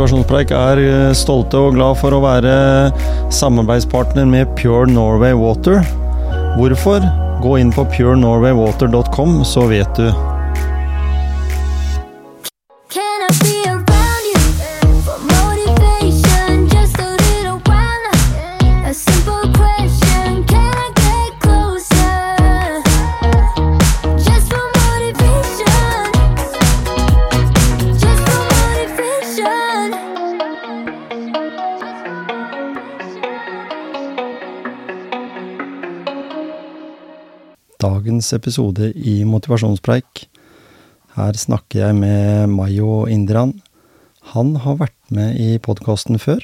Motivasjonspreik er eh, stolte og glad for å være samarbeidspartner med Pure Norway Water. Hvorfor? Gå inn på purenorwaywater.com, så vet du. Dagens episode i Motivasjonspreik. Her snakker jeg med Mayo Indran. Han har vært med i podkasten før.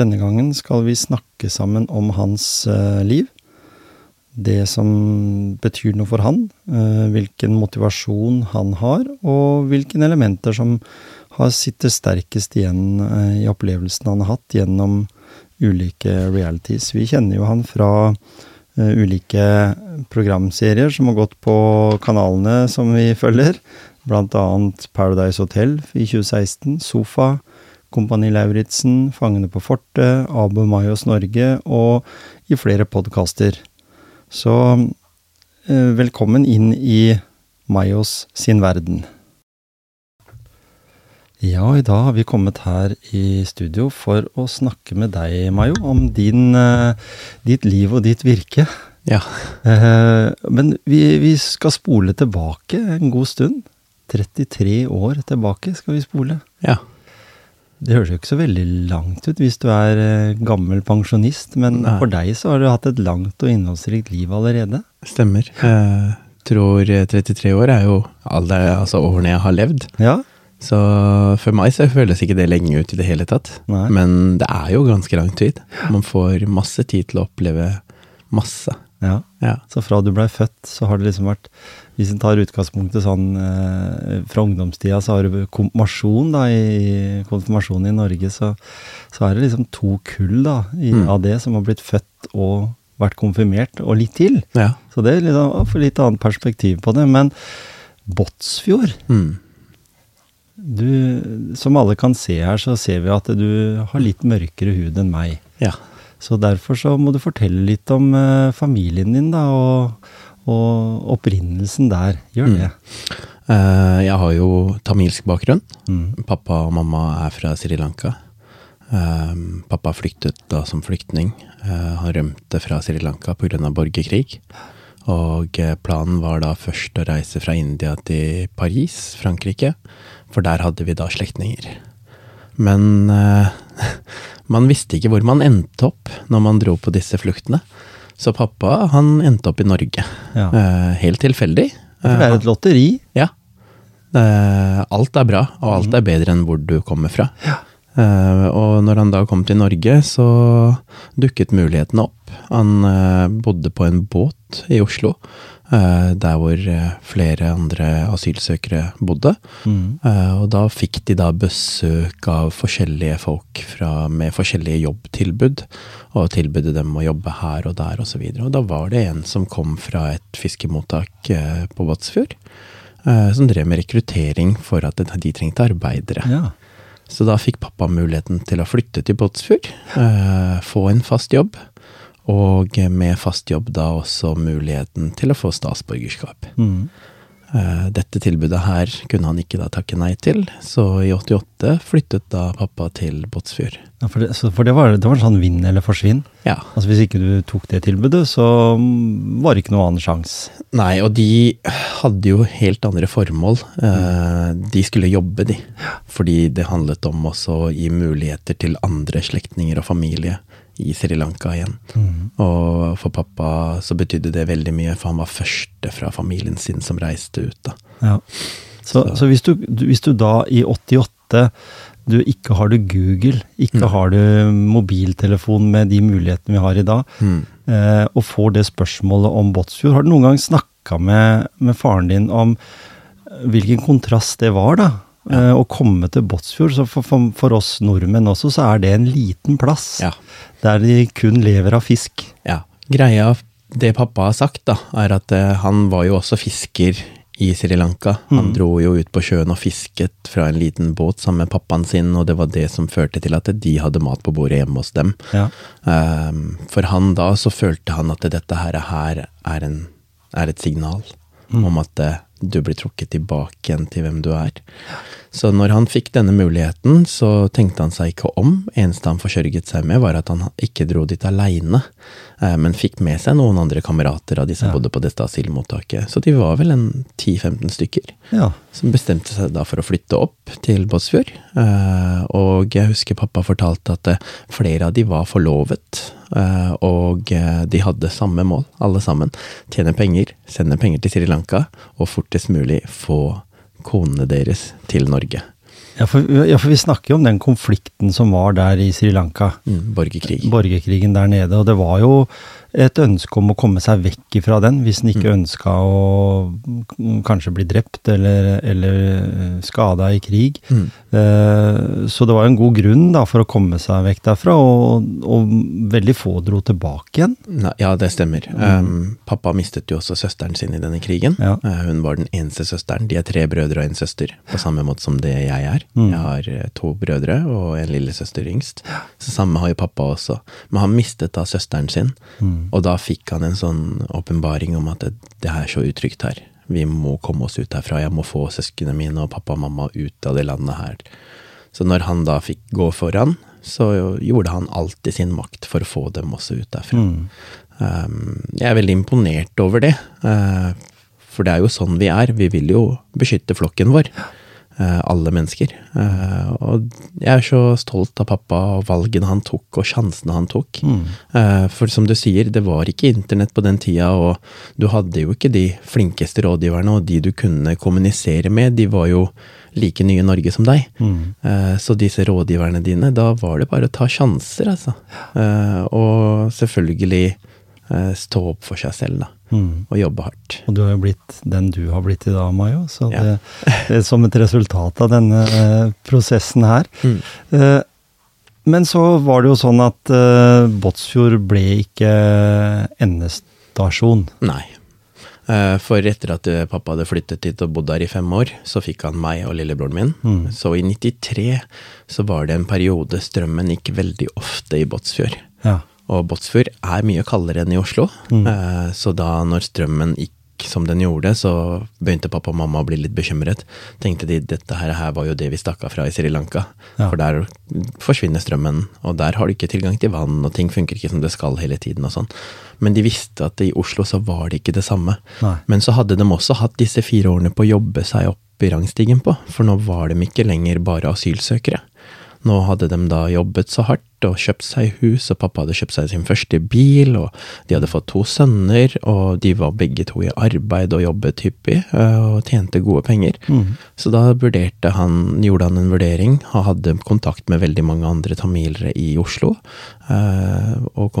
Denne gangen skal vi snakke sammen om hans eh, liv. Det som betyr noe for han. eh, hvilken motivasjon han har, og hvilke elementer som har sitter sterkest igjen eh, i opplevelsen han har hatt gjennom ulike realities. Vi kjenner jo han fra ulike programserier som har gått på kanalene som vi følger. Blant annet Paradise Hotel i 2016, Sofa, Kompani Lauritzen, Fangene på fortet, Abu Mayos Norge og i flere podkaster. Så eh, velkommen inn i Mayos sin verden. Ja, i dag har vi kommet her i studio for å snakke med deg, Mayo, om din, eh, ditt liv og ditt virke. Ja. Eh, men vi, vi skal spole tilbake en god stund. 33 år tilbake skal vi spole. Ja. Det høres jo ikke så veldig langt ut hvis du er eh, gammel pensjonist, men Nei. for deg så har du hatt et langt og innholdsrikt liv allerede. Stemmer. Jeg tror 33 år er jo alle altså årene jeg har levd. Ja? Så for meg så føles ikke det lenge ut i det hele tatt. Nei. Men det er jo ganske lang tid. Man får masse tid til å oppleve masse. Ja. Ja. Så fra du blei født, så har det liksom vært Hvis en tar utgangspunktet sånn eh, fra ungdomstida, så har du konfirmasjon da, i, konfirmasjonen i Norge, så, så er det liksom to kull da, i, Mm. av det som har blitt født og vært konfirmert, og litt til. Ja. Så det er liksom å få litt annet perspektiv på det. Men Båtsfjord Mm. Du, Som alle kan se her, så ser vi at du har litt mørkere hud enn meg. ja. Så derfor så må du fortelle litt om eh, familien din, da, og, og opprinnelsen der. Gjør det. Eh, Jeg har jo tamilsk bakgrunn. Mm. Pappa og mamma er fra Sri Lanka. Eh, Pappa flyktet da som flyktning. Eh, Han rømte fra Sri Lanka pga. borgerkrig. Og eh, planen var da først å reise fra India til Paris, Frankrike, for der hadde vi da slektninger. Men eh, man visste ikke hvor man endte opp når man dro på disse fluktene. Så pappa han endte opp i Norge, Ja. eh, helt tilfeldig. Det er et lotteri. Ja. Eh, alt er bra, og alt er bedre enn hvor du kommer fra. Eh, og når han da kom til Norge, så dukket mulighetene opp. Han eh, bodde på en båt i Oslo, eh, der hvor eh, flere andre asylsøkere bodde. Mm. Eh, og da fikk de da besøk av forskjellige folk fra, med forskjellige jobbtilbud, og tilbudde dem å jobbe her og der osv. Og, så og da var det en som kom fra et fiskemottak eh, på Båtsfjord, eh, som drev med rekruttering for at de trengte arbeidere. Ja. Så da fikk pappa muligheten til å flytte til Båtsfjord, eh, få en fast jobb, og med fast jobb da også muligheten til å få statsborgerskap. Mm. Eh, Dette tilbudet her kunne han ikke da takke nei til, så i 88 flyttet da pappa til Båtsfjord. Ja, for det, for det var, det var sånn vinn eller forsvinn. Ja. Altså Hvis ikke du tok det tilbudet, så var det ikke noen annen sjanse. Nei, og de hadde jo helt andre formål. Eh, De skulle jobbe, de. Fordi det handlet om også å gi muligheter til andre slektninger og familie i Sri Lanka igjen. Og for pappa så betydde det veldig mye, for han var første fra familien sin som reiste ut, da. Ja. Så, så hvis, du, hvis du da i 88 du ikke har du Google, ikke Mm. har du mobiltelefon med de mulighetene vi har i dag, Mm. eh, og får det spørsmålet om Båtsfjord, har du noen gang snakka med, med faren din om hvilken kontrast det var, da? Eh, å komme til Båtsfjord. Så for, for, for oss nordmenn også, så er det en liten plass. Ja. Der de kun lever av fisk. Ja. Greia, det pappa har sagt, da, er at eh, han var jo også fisker i Sri Lanka. Han dro jo ut på sjøen og fisket fra en liten båt sammen med pappaen sin, og det var det som førte til at de hadde mat på bordet hjemme hos dem. Ja. Um, For han da så følte han at dette her, her er, en, er et signal om at eh, du blir trukket tilbake igjen til hvem du er. Så når han fikk denne muligheten, så tenkte han seg ikke om. Eneste han forsørget seg med, var at han ikke dro dit aleine, eh, men fikk med seg noen andre kamerater av de som Ja. bodde på dette asylmottaket. Så de var vel en 10-15 stykker ja. som bestemte seg da for å flytte opp til Båtsfjord. Eh, og jeg husker pappa fortalte at eh, flere av de var forlovet, og eh, de hadde samme mål, alle sammen. Tjene penger, sende penger til Sri Lanka, og fortest mulig få konene deres til Norge. Ja, for, ja, for vi snakker jo om den konflikten som var der i Sri Lanka. Mm, borgerkrig. Borgerkrigen der nede. Og det var jo et ønske om å komme seg vekk ifra den, hvis en ikke ønska å mm, kanskje bli drept eller, eller skada i krig. Mm. Eh, Så det var en god grunn da for å komme seg vekk derfra, og, og veldig få dro tilbake igjen. Nei, ja, det stemmer. Um, pappa mistet jo også søsteren sin i denne krigen. Ja. Uh, hun var den eneste søsteren. De er tre brødre og en søster, på samme måte som det jeg er. Mm. Jeg har uh, to brødre og en lillesøster yngst. Så samme har jo pappa også. Men han mistet da søsteren sin, Mm. Og da fikk han en sånn åpenbaring om at det, det er så utrygt her. Vi må komme oss ut herfra. Jeg må få søsknene mine og pappa og mamma ut av det landet her. Så når han da fikk gå foran, så gjorde han alt i sin makt for å få dem også ut derfra. Mm. Um, jeg er veldig imponert over det, uh, for det er jo sånn vi er. Vi vil jo beskytte flokken vår. Eh, alle mennesker. Eh, og jeg er så stolt av pappa og valgene han tok, og sjansene han tok. Mm. Eh, for som du sier, det var ikke internett på den tida, og du hadde jo ikke de flinkeste rådgiverne, og de du kunne kommunisere med, de var jo like nye i Norge som deg. Mm. Så disse rådgiverne dine, da var det bare å ta sjanser, altså. Og selvfølgelig stå opp for seg selv, da. Mm. Og jobbe hardt. Og du har jo blitt den du har blitt i dag, Mayo. Så Ja. det, det er som et resultat av denne eh, prosessen her. Mm. Eh, men så var det jo sånn at eh, Båtsfjord ble ikke endestasjon. Nei. Eh, For etter at eh, pappa hadde flyttet hit og bodd der i fem år, så fikk han meg og lillebroren min. Mm. Så i 93 så var det en periode strømmen gikk veldig ofte i Båtsfjord. Ja. Og Båtsfjord er mye kaldere enn i Oslo, Mm. Eh, så da når strømmen gikk som den gjorde, så begynte pappa og mamma å bli litt bekymret. Tenkte de dette her, her var jo det vi stakk av fra i Sri Lanka, Ja. for der forsvinner strømmen, og der har du ikke tilgang til vann, og ting funker ikke som det skal hele tiden og sånn. Men de visste at i Oslo så var det ikke det samme. Nei. Men så hadde de også hatt disse fire årene på å jobbe seg opp i rangstigen på, for nå var de ikke lenger bare asylsøkere. Nå hadde de da jobbet så hardt og kjøpt seg hus, og pappa hadde kjøpt seg sin første bil, og de hadde fått to sønner, og de var begge to i arbeid og jobbet hyppig, eh, og tjente gode penger. Mm. Så da vurderte han, gjorde han en vurdering, han hadde kontakt med veldig mange andre tamilere i Oslo, eh, og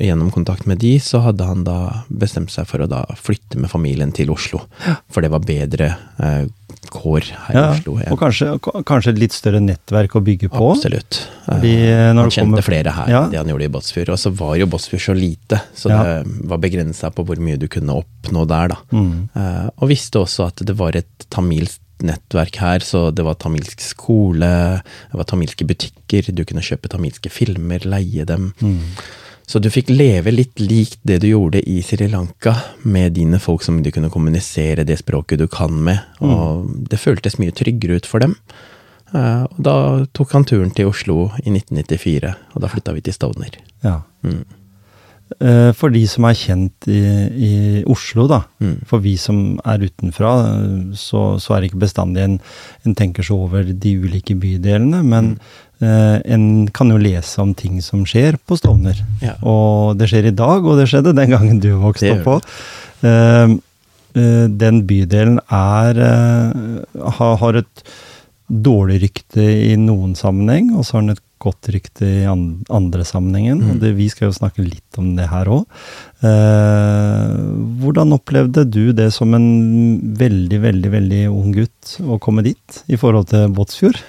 gjennom kontakt med de, så hadde han da bestemt seg for å da flytte med familien til Oslo, for det var bedre eh, kår her Ja, i Oslo. Ja. og kanskje, kanskje et litt større nettverk å bygge på. Absolutt. Fordi, Eh, når han kjente kommer- flere her, Ja. det han gjorde i Båtsfjord. Og så var jo Båtsfjord så lite, så det var begrensa på hvor mye du kunne oppnå der, da. Mm. Uh, og visste også at det var et tamilsk nettverk her, så det var tamilsk skole, det var tamilske butikker, du kunne kjøpe tamilske filmer, leie dem. Mm. Så du fikk leve litt likt det du gjorde i Sri Lanka, med dine folk som du kunne kommunisere det språket du kan med, og det føltes mye tryggere ut for dem. Eh, og da tok han turen til Oslo i 1994, og da flytta vi til Stovner. Ja. Mm. Eh, For de som er kjent i, i Oslo, da. Mm. For vi som er utenfra, eh, så, så er det ikke bestandig en, en tenker så over de ulike bydelene. Men eh, en kan jo lese om ting som skjer på Stovner. Ja. Og det skjer i dag, og det skjedde den gangen du vokste opp på. Uh, uh, den bydelen er eh, har, har et dårlig rykte i noen sammenheng, og så har den et godt rykte i an andre sammenhengen. Mm. og det, Vi skal jo snakke litt om det her òg. Eh, hvordan opplevde du det som en veldig, veldig veldig ung gutt å komme dit, i forhold til Båtsfjord?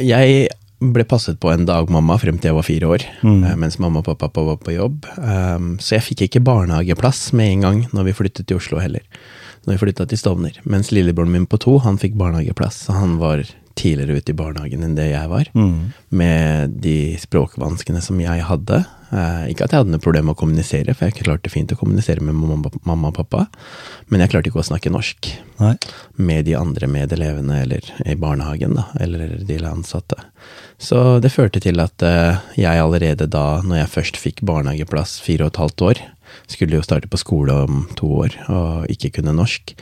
Jeg ble passet på en dagmamma frem til jeg var fire år, Mm. eh, mens mamma og pappa var på jobb. Um, så jeg fikk ikke barnehageplass med en gang når vi flyttet til Oslo heller. når vi flytta til Stovner. Mens lillebroren min på to, han fikk barnehageplass, så han var tidligere ute i barnehagen enn det jeg var. Mm. Med de språkvanskene som jeg hadde. Eh, ikke at jeg hadde noe problem med å kommunisere, for jeg klarte fint å kommunisere med mamma, og pappa, men jeg klarte ikke å snakke norsk Nei. med de andre medelevene eller i barnehagen, da, eller de ansatte. Så det førte til at eh, jeg allerede da, når jeg først fikk barnehageplass fire og et halvt år, skulle jo starte på skole om to år og ikke kunne norsk,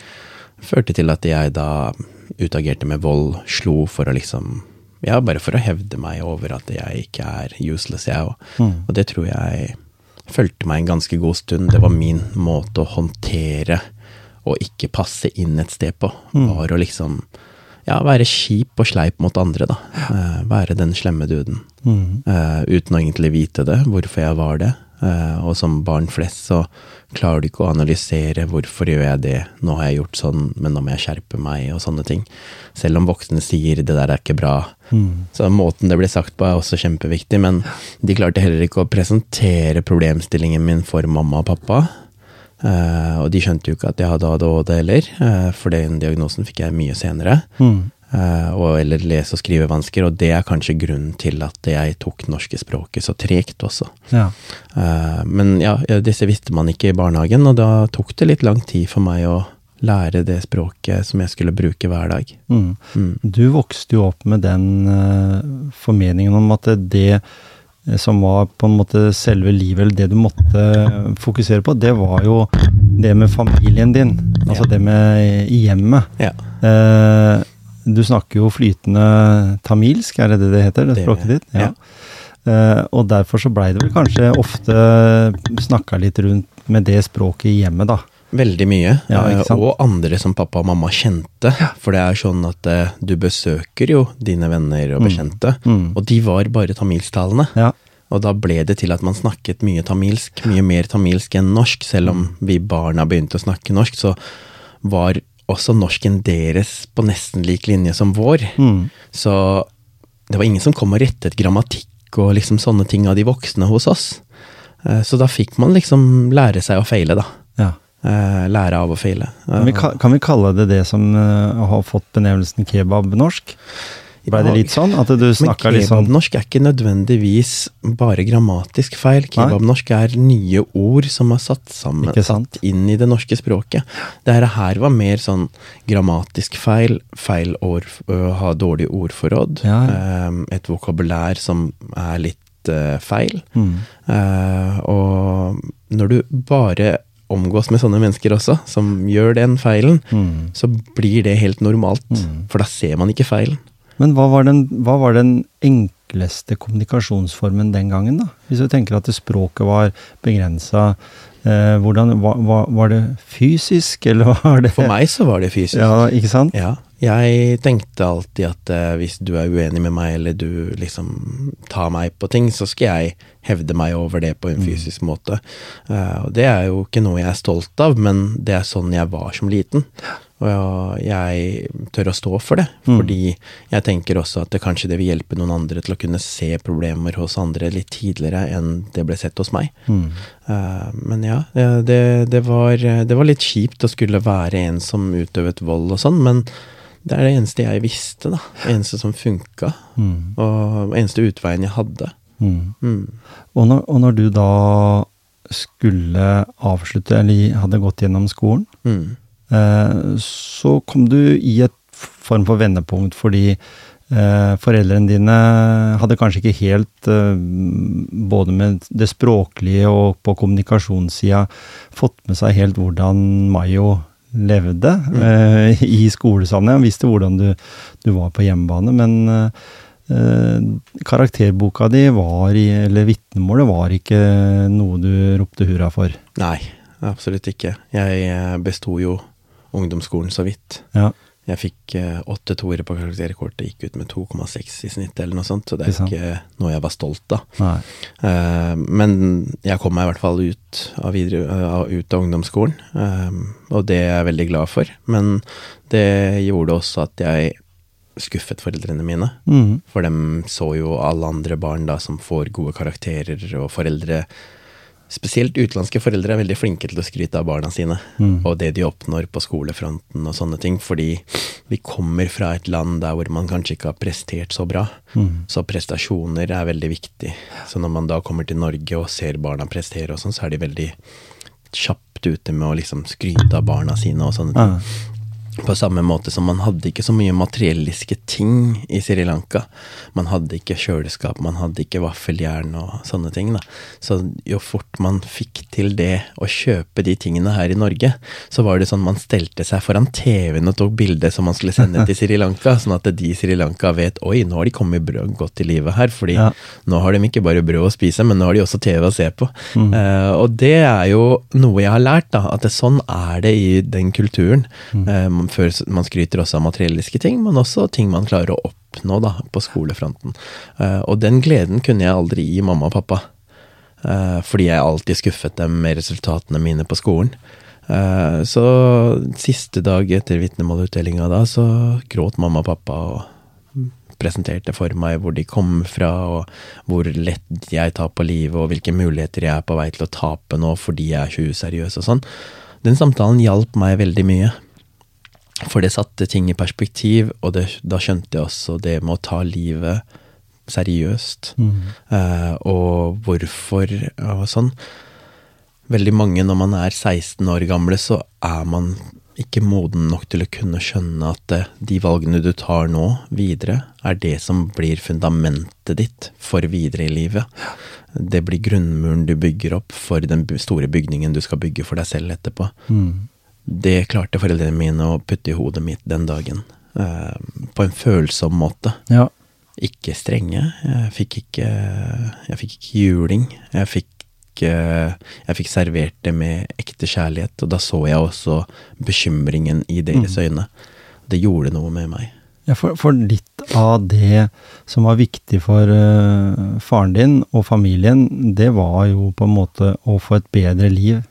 førte til at jeg da utagerte med vold, slo for å liksom Ja, bare for å hevde meg over at jeg ikke er useless, jeg òg. Mm. Og det tror jeg fulgte meg en ganske god stund. Det var min måte å håndtere og ikke passe inn et sted på. Var å liksom ja, være kjip og sleip mot andre, da. Uh, være den slemme duden. Mm. Uh, uten å egentlig vite det, hvorfor jeg var det. Eh, og som barn flest så klarer du ikke å analysere hvorfor gjør jeg det, nå har jeg gjort sånn, men nå må jeg skjerpe meg, og sånne ting. Selv om voksne sier det der er ikke bra. Mm. Så måten det blir sagt på er også kjempeviktig, men de klarte heller ikke å presentere problemstillingen min for mamma og pappa. Eh, og de skjønte jo ikke at jeg hadde ADHD heller, eh, for den diagnosen fikk jeg mye senere. Mm. Eh, og, eller lese- og skrivevansker, og det er kanskje grunnen til at jeg tok norske språket så tregt også. Ja. Eh, men ja, disse visste man ikke i barnehagen, og da tok det litt lang tid for meg å lære det språket som jeg skulle bruke hver dag. Mm. Mm. Du vokste jo opp med den eh, formeningen om at det som var på en måte selve livet, eller det du måtte fokusere på, det var jo det med familien din. Altså Ja. det med hjemmet. Ja. Eh, du snakker jo flytende tamilsk, er det det det heter? Det språket ditt? ja. Uh, og derfor så blei det vel kanskje ofte snakka litt rundt med det språket i hjemmet, da. Veldig mye. Ja, eh, og andre som pappa og mamma kjente. For det er sånn at eh, du besøker jo dine venner og Mm. bekjente, Mm. og de var bare tamilstalende. Ja. Og da ble det til at man snakket mye tamilsk, mye mer tamilsk enn norsk. Selv om vi barna begynte å snakke norsk, så var også norsken deres på nesten lik linje som vår. Mm. Så det var ingen som kom og rettet grammatikk og liksom sånne ting av de voksne hos oss. Eh, Så da fikk man liksom lære seg å feile, da. ja. Eh, Lære av å feile. Kan vi, kan vi kalle det det som eh, har fått benevnelsen kebab-norsk? Blei det litt sånn? At du snakka litt sånn kebabnorsk er ikke nødvendigvis bare grammatisk feil. Kebabnorsk er nye ord som er satt sammen, satt inn i det norske språket. Det her, var mer sånn grammatisk feil, feil ord, øh, ha dårlig ordforråd, Ja, ja. et vokabulær som er litt feil. mm. Eh, og når du bare omgås med sånne mennesker også, som gjør den feilen, Mm. så blir det helt normalt. Mm. For da ser man ikke feilen. Men hva var, den, hva var den enkleste kommunikasjonsformen den gangen, da? Hvis du tenker at språket var begrensa, eh, hvordan var, var, var det fysisk, eller var det For meg så var det fysisk. Ja, ikke sant? Ja, jeg tenkte alltid at eh, hvis du er uenig med meg, eller du liksom tar meg på ting, så skal jeg hevde meg over det på en fysisk måte. Eh, og det er jo ikke noe jeg er stolt av, men det er sånn jeg var som liten. Og jeg tør å stå for det, Mm. fordi jeg tenker også at det kanskje det vil hjelpe noen andre til å kunne se problemer hos andre litt tidligere enn det ble sett hos meg. Mm. Uh, men ja, det, det, var, det var litt kjipt å skulle være en som utøvet vold og sånn, men det er det eneste jeg visste, da. Det eneste som funka. Mm. Og eneste utveien jeg hadde. Mm. Mm. Og, når, og når du da skulle avslutte, eller hadde gått gjennom skolen, Mm. Så kom du i et form for vendepunkt fordi eh, foreldrene dine hadde kanskje ikke helt, eh, både med det språklige og på kommunikasjonssida, fått med seg helt hvordan Mayo levde eh, i skolesammenheng. Han visste hvordan du, du var på hjemmebane, men eh, eh, karakterboka di var i, eller vitnemålet var ikke noe du ropte hurra for. Nei, absolutt ikke. Jeg eh, besto jo ungdomsskolen så vidt. Ja, Jeg fikk åtte åtte toere på karakterkortet, gikk ut med 2,6 i snitt eller noe sånt, så det er ikke noe jeg var stolt av. Eh, men jeg kom meg i hvert fall ut av, videre, uh, ut av ungdomsskolen, eh, og det er jeg veldig glad for. Men det gjorde også at jeg skuffet foreldrene mine. Mm. For dem så jo alle andre barn da som får gode karakterer, og foreldre Spesielt utenlandske foreldre er veldig flinke til å skryte av barna sine, Mm. og det de oppnår på skolefronten og sånne ting, fordi vi kommer fra et land der hvor man kanskje ikke har prestert så bra. Mm. Så prestasjoner er veldig viktig. Så når man da kommer til Norge og ser barna prestere og sånn, så er de veldig kjapt ute med å liksom skryte av barna sine og sånne ting. Ja. På samme måte som man hadde ikke så mye materielliske ting i Sri Lanka. Man hadde ikke kjøleskap, man hadde ikke vaffeljern og sånne ting. da. Så jo fort man fikk til det å kjøpe de tingene her i Norge, så var det sånn man stelte seg foran TV-en og tok bilde som man skulle sende til Sri Lanka, sånn at de i Sri Lanka vet oi, nå har de kommet brød, godt i livet her, fordi Ja. nå har de ikke bare brød å spise, men nå har de også TV å se på. Eh, og det er jo noe jeg har lært, da, at det, sånn er det i den kulturen. Eh, før, man skryter også av materielliske ting, men også ting man klarer å oppnå da, på skolefronten. Eh, og den gleden kunne jeg aldri gi mamma og pappa. Eh, fordi jeg alltid skuffet dem med resultatene mine på skolen. Eh, så siste dag etter vitnemålutdelinga da, så gråt mamma og pappa og presenterte for meg hvor de kom fra, og hvor lett jeg tar på livet, og hvilke muligheter jeg er på vei til å tape nå fordi jeg er så useriøs og sånn. Den samtalen hjalp meg veldig mye. For det satte ting i perspektiv, og det, da skjønte jeg også det med å ta livet seriøst. Eh, og hvorfor og sånn. Veldig mange når man er 16 år gamle, så er man ikke moden nok til å kunne skjønne at eh, de valgene du tar nå, videre, er det som blir fundamentet ditt for videre i livet. Det blir grunnmuren du bygger opp for den store bygningen du skal bygge for deg selv etterpå. Mm. Det klarte foreldrene mine å putte i hodet mitt den dagen. eh, på en følsom måte. Ja. Ikke strenge. Jeg fikk ikke, jeg fikk ikke juling. Jeg fikk, eh, jeg fikk servert det med ekte kjærlighet, og da så jeg også bekymringen i deres øyne. Det gjorde noe med meg. Ja, for, for litt av det som var viktig for uh, faren din og familien, det var jo på en måte å få et bedre liv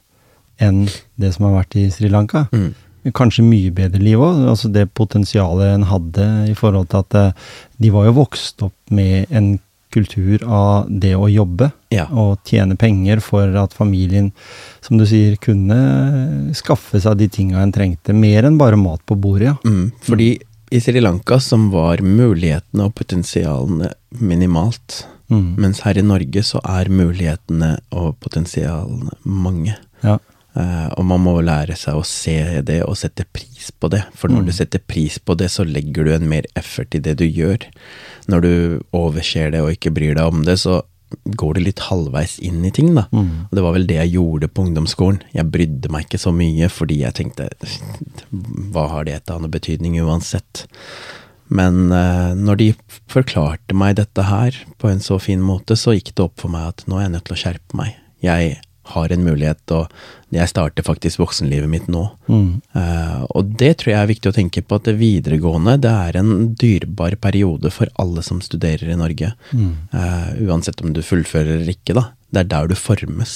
enn det som har vært i Sri Lanka. Mm. Kanskje mye bedre liv òg. Altså det potensialet en hadde i forhold til at eh, de var jo vokst opp med en kultur av det å jobbe Ja. og tjene penger for at familien, som du sier, kunne skaffe seg de tinga en trengte. Mer enn bare mat på bordet, ja. Mm. Fordi i Sri Lanka som var mulighetene og potensialene minimalt, Mm. mens her i Norge så er mulighetene og potensialene mange. ja. Eh, og man må lære seg å se det og sette pris på det. For når du setter pris på det, så legger du en mer effort i det du gjør. Når du overser det og ikke bryr deg om det, så går du litt halvveis inn i ting, da. Og det var vel det jeg gjorde på ungdomsskolen. Jeg brydde meg ikke så mye fordi jeg tenkte hva har det til annen betydning uansett? Men eh, når de forklarte meg dette her på en så fin måte, så gikk det opp for meg at nå er jeg nødt til å skjerpe meg. Jeg har en mulighet, og jeg starter faktisk voksenlivet mitt nå. Mm. Uh, og det tror jeg er viktig å tenke på, at det videregående det er en dyrebar periode for alle som studerer i Norge. Eh, uansett om du fullfører eller ikke, da. Det er der du formes.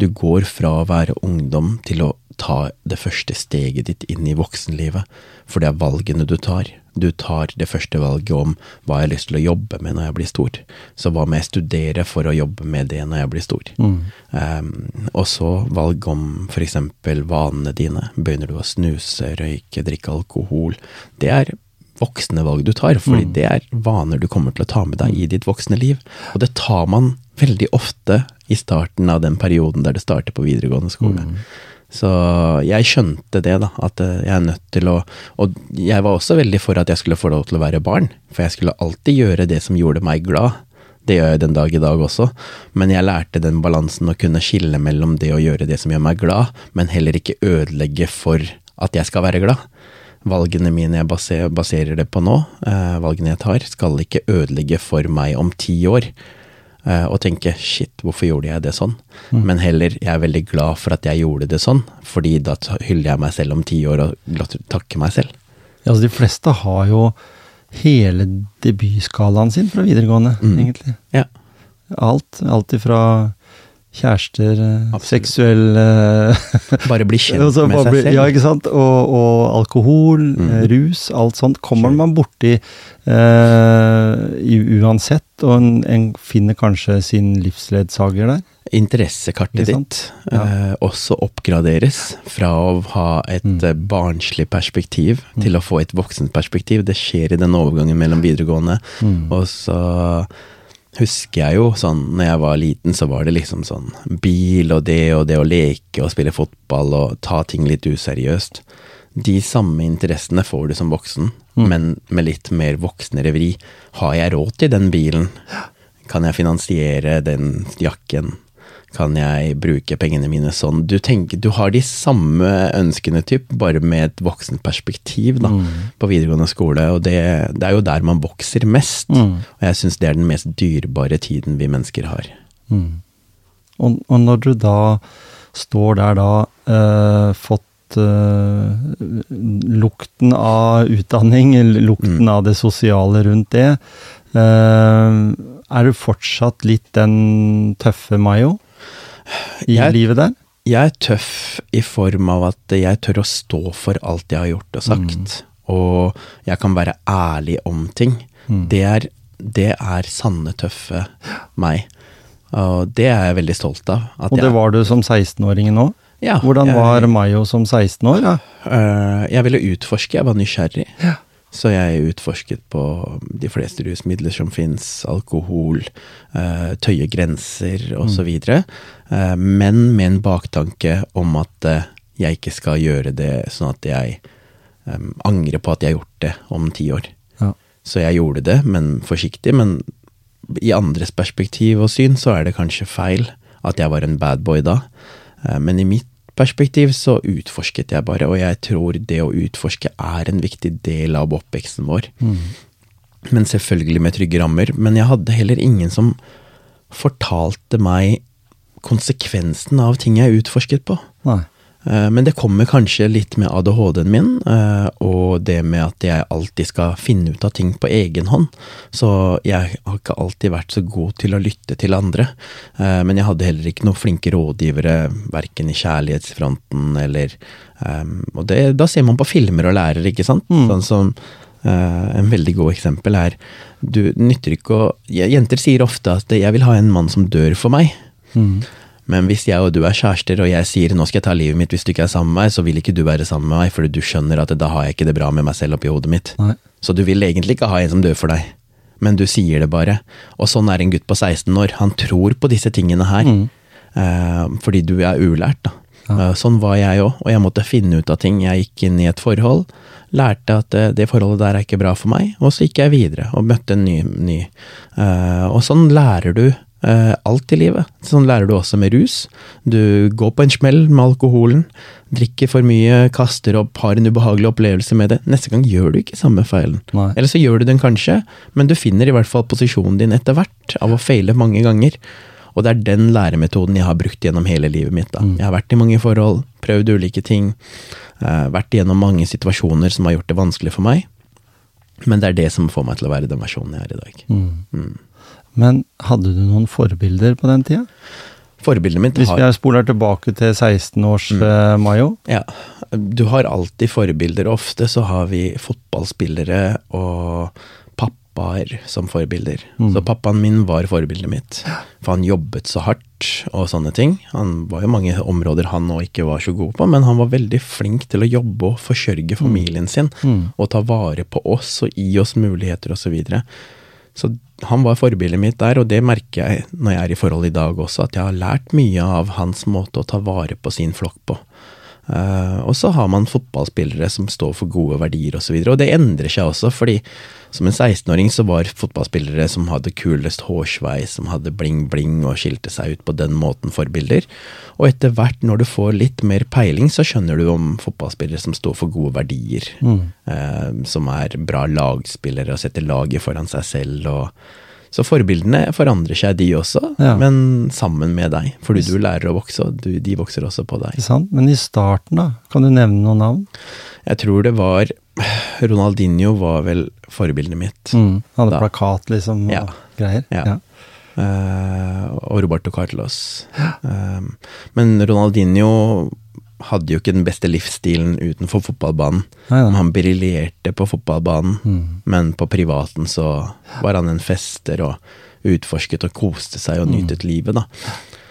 Du går fra å være ungdom til å ta det første steget ditt inn i voksenlivet. For det er valgene du tar. Du tar det første valget om hva jeg har lyst til å jobbe med når jeg blir stor. Så hva må jeg studere for å jobbe med det når jeg blir stor? Um, og så valg om f.eks. vanene dine. Begynner du å snuse, røyke, drikke alkohol? Det er voksne valg du tar, fordi det er vaner du kommer til å ta med deg i ditt voksne liv. Og det tar man veldig ofte i starten av den perioden der det starter på videregående skole. Så jeg skjønte det, da, at eh, jeg er nødt til å Og jeg var også veldig for at jeg skulle få lov til å være barn, for jeg skulle alltid gjøre det som gjorde meg glad. Det gjør jeg den dag i dag også, men jeg lærte den balansen å kunne skille mellom det å gjøre det som gjør meg glad, men heller ikke ødelegge for at jeg skal være glad. Valgene mine jeg baserer, det på nå, eh, valgene jeg tar, skal ikke ødelegge for meg om ti år. Eh, og tenke shit, hvorfor gjorde jeg det sånn? Men heller, jeg er veldig glad for at jeg gjorde det sånn, fordi da hyller jeg meg selv om ti år og takker meg selv. Ja, altså de fleste har jo hele debutskalaen sin fra videregående, egentlig. Ja. Alt. Alt ifra kjærester, eh, Absolutt. seksuell eh, Bare bli kjent altså, med seg selv. Ja, ikke sant? Og, og alkohol, eh, Mhm. rus, alt sånt kommer man borti uh, uansett, og en, en finner kanskje sin livsledsager der. Interessekartet ditt Ja. eh, også oppgraderes fra å ha et Mm. eh, barnslig perspektiv til å få et voksent perspektiv. Det skjer i den overgangen mellom videregående. Mm. Og så husker jeg jo sånn, når jeg var liten, så var det liksom sånn bil og det og det å leke og spille fotball og ta ting litt useriøst. De samme interessene får du som voksen, Mm. men med litt mer voksnere vri. Har jeg råd til den bilen? Kan jeg finansiere den jakken? Kan jeg bruke pengene mine sånn? Du, tenker, du har de samme ønskene, typ, bare med et voksent perspektiv da, Mm. på videregående skole. Og det, det er jo der man vokser mest. Mm. Og jeg syns det er den mest dyrebare tiden vi mennesker har. Mm. Og, og når du da står der da, eh, fått eh, lukten av utdanning, lukten Mm. av det sosiale rundt det, eh, er du fortsatt litt den tøffe Mayo i Jeg- livet der? Jeg er tøff i form av at jeg tør å stå for alt jeg har gjort og sagt. Og jeg kan være ærlig om ting. Mm. Det, er, det er sanne, tøffe meg. Og det er jeg veldig stolt av. Og det jeg- var du som 16-åring nå? ja, Hvordan jeg- var Mayo som 16 år? Ja. Øh, jeg ville utforske, jeg var nysgjerrig. Ja. Så jeg utforsket på de fleste rusmidler som fins, alkohol, øh, tøye grenser osv. Uh, men med en baktanke om at øh, jeg ikke skal gjøre det sånn at jeg angrer på at jeg har gjort det om ti år. Ja. Så jeg gjorde det, men forsiktig. Men i andres perspektiv og syn så er det kanskje feil at jeg var en bad boy da. Eh, Men i mitt perspektiv så utforsket jeg bare, og jeg tror det å utforske er en viktig del av oppveksten vår. Mm. Men selvfølgelig med trygge rammer. Men jeg hadde heller ingen som fortalte meg konsekvensen av ting jeg utforsket på. Nei. Eh, Men det kommer kanskje litt med ADHD-en min, eh, og det med at jeg alltid skal finne ut av ting på egen hånd. Så jeg har ikke alltid vært så god til å lytte til andre. Eh, Men jeg hadde heller ikke noen flinke rådgivere, verken i kjærlighetsfronten eller Og det, da ser man på filmer og lærer, ikke sant? Mm. Sånn som En veldig god eksempel er Du nytter ikke å Jenter sier ofte at 'jeg vil ha en mann som dør for meg'. Mm. Men hvis jeg og du er kjærester, og jeg sier 'nå skal jeg ta livet mitt hvis du ikke er sammen med meg', så vil ikke du være sammen med meg, fordi du skjønner at da har jeg ikke det bra med meg selv oppi hodet mitt. Nei. Så du vil egentlig ikke ha en som dør for deg, men du sier det bare. Og sånn er en gutt på 16 år. Han tror på disse tingene her, Mm. eh, fordi du er ulært, da. Ja. Eh, sånn var jeg òg, og jeg måtte finne ut av ting. Jeg gikk inn i et forhold, lærte at eh, det forholdet der er ikke bra for meg, og så gikk jeg videre og møtte en ny. ny. Og sånn lærer du alt i livet. Sånn lærer du også med rus. Du går på en smell med alkoholen, drikker for mye, kaster opp, har en ubehagelig opplevelse med det. Neste gang gjør du ikke samme feilen. Nei. Eller så gjør du den kanskje, men du finner i hvert fall posisjonen din etter hvert av å feile mange ganger. Og det er den læremetoden jeg har brukt gjennom hele livet mitt. Da. Mm. Jeg har vært i mange forhold, prøvd ulike ting, eh, vært igjennom mange situasjoner som har gjort det vanskelig for meg. Men det er det som får meg til å være den versjonen jeg er i dag. Mm. Mm. Men hadde du noen forbilder på den tida? Forbildet mitt Hvis har vi spoler tilbake til 16 års Mm. eh? Ja, du har alltid forbilder. Ofte så har vi fotballspillere og pappaer som forbilder. Mm. Så pappaen min var forbildet mitt. For han jobbet så hardt og sånne ting. Han var jo mange områder han nå ikke var så god på, men han var veldig flink til å jobbe og forsørge familien sin. Mm. Og ta vare på oss og gi oss muligheter osv. Så, videre. Så han var forbildet mitt der, og det merker jeg når jeg er i forhold i dag også, at jeg har lært mye av hans måte å ta vare på sin flokk på. Eh, og så har man fotballspillere som står for gode verdier osv. Og, så og det endrer seg også, fordi som en 16-åring så var fotballspillere som hadde kulest hårsveis, som hadde bling-bling og skilte seg ut på den måten, forbilder. Og etter hvert, når du får litt mer peiling, så skjønner du om fotballspillere som står for gode verdier. Mm. uh, som er bra lagspillere og setter laget foran seg selv. og så forbildene forandrer seg, de også, Ja. men sammen med deg. Fordi du lærer å vokse, og du, de vokser også på deg. Sant? Men i starten, da? Kan du nevne noen navn? Jeg tror det var Ronaldinho var vel forbildet mitt. Mm. Hadde Da. plakat, liksom, og Ja. greier? Ja. Eh, og Roberto Carlos. Uh, men Ronaldinho hadde jo ikke den beste livsstilen utenfor fotballbanen. Neida. Han briljerte på fotballbanen, Mm. men på privaten så var han en fester og utforsket og koste seg og nytet livet, da.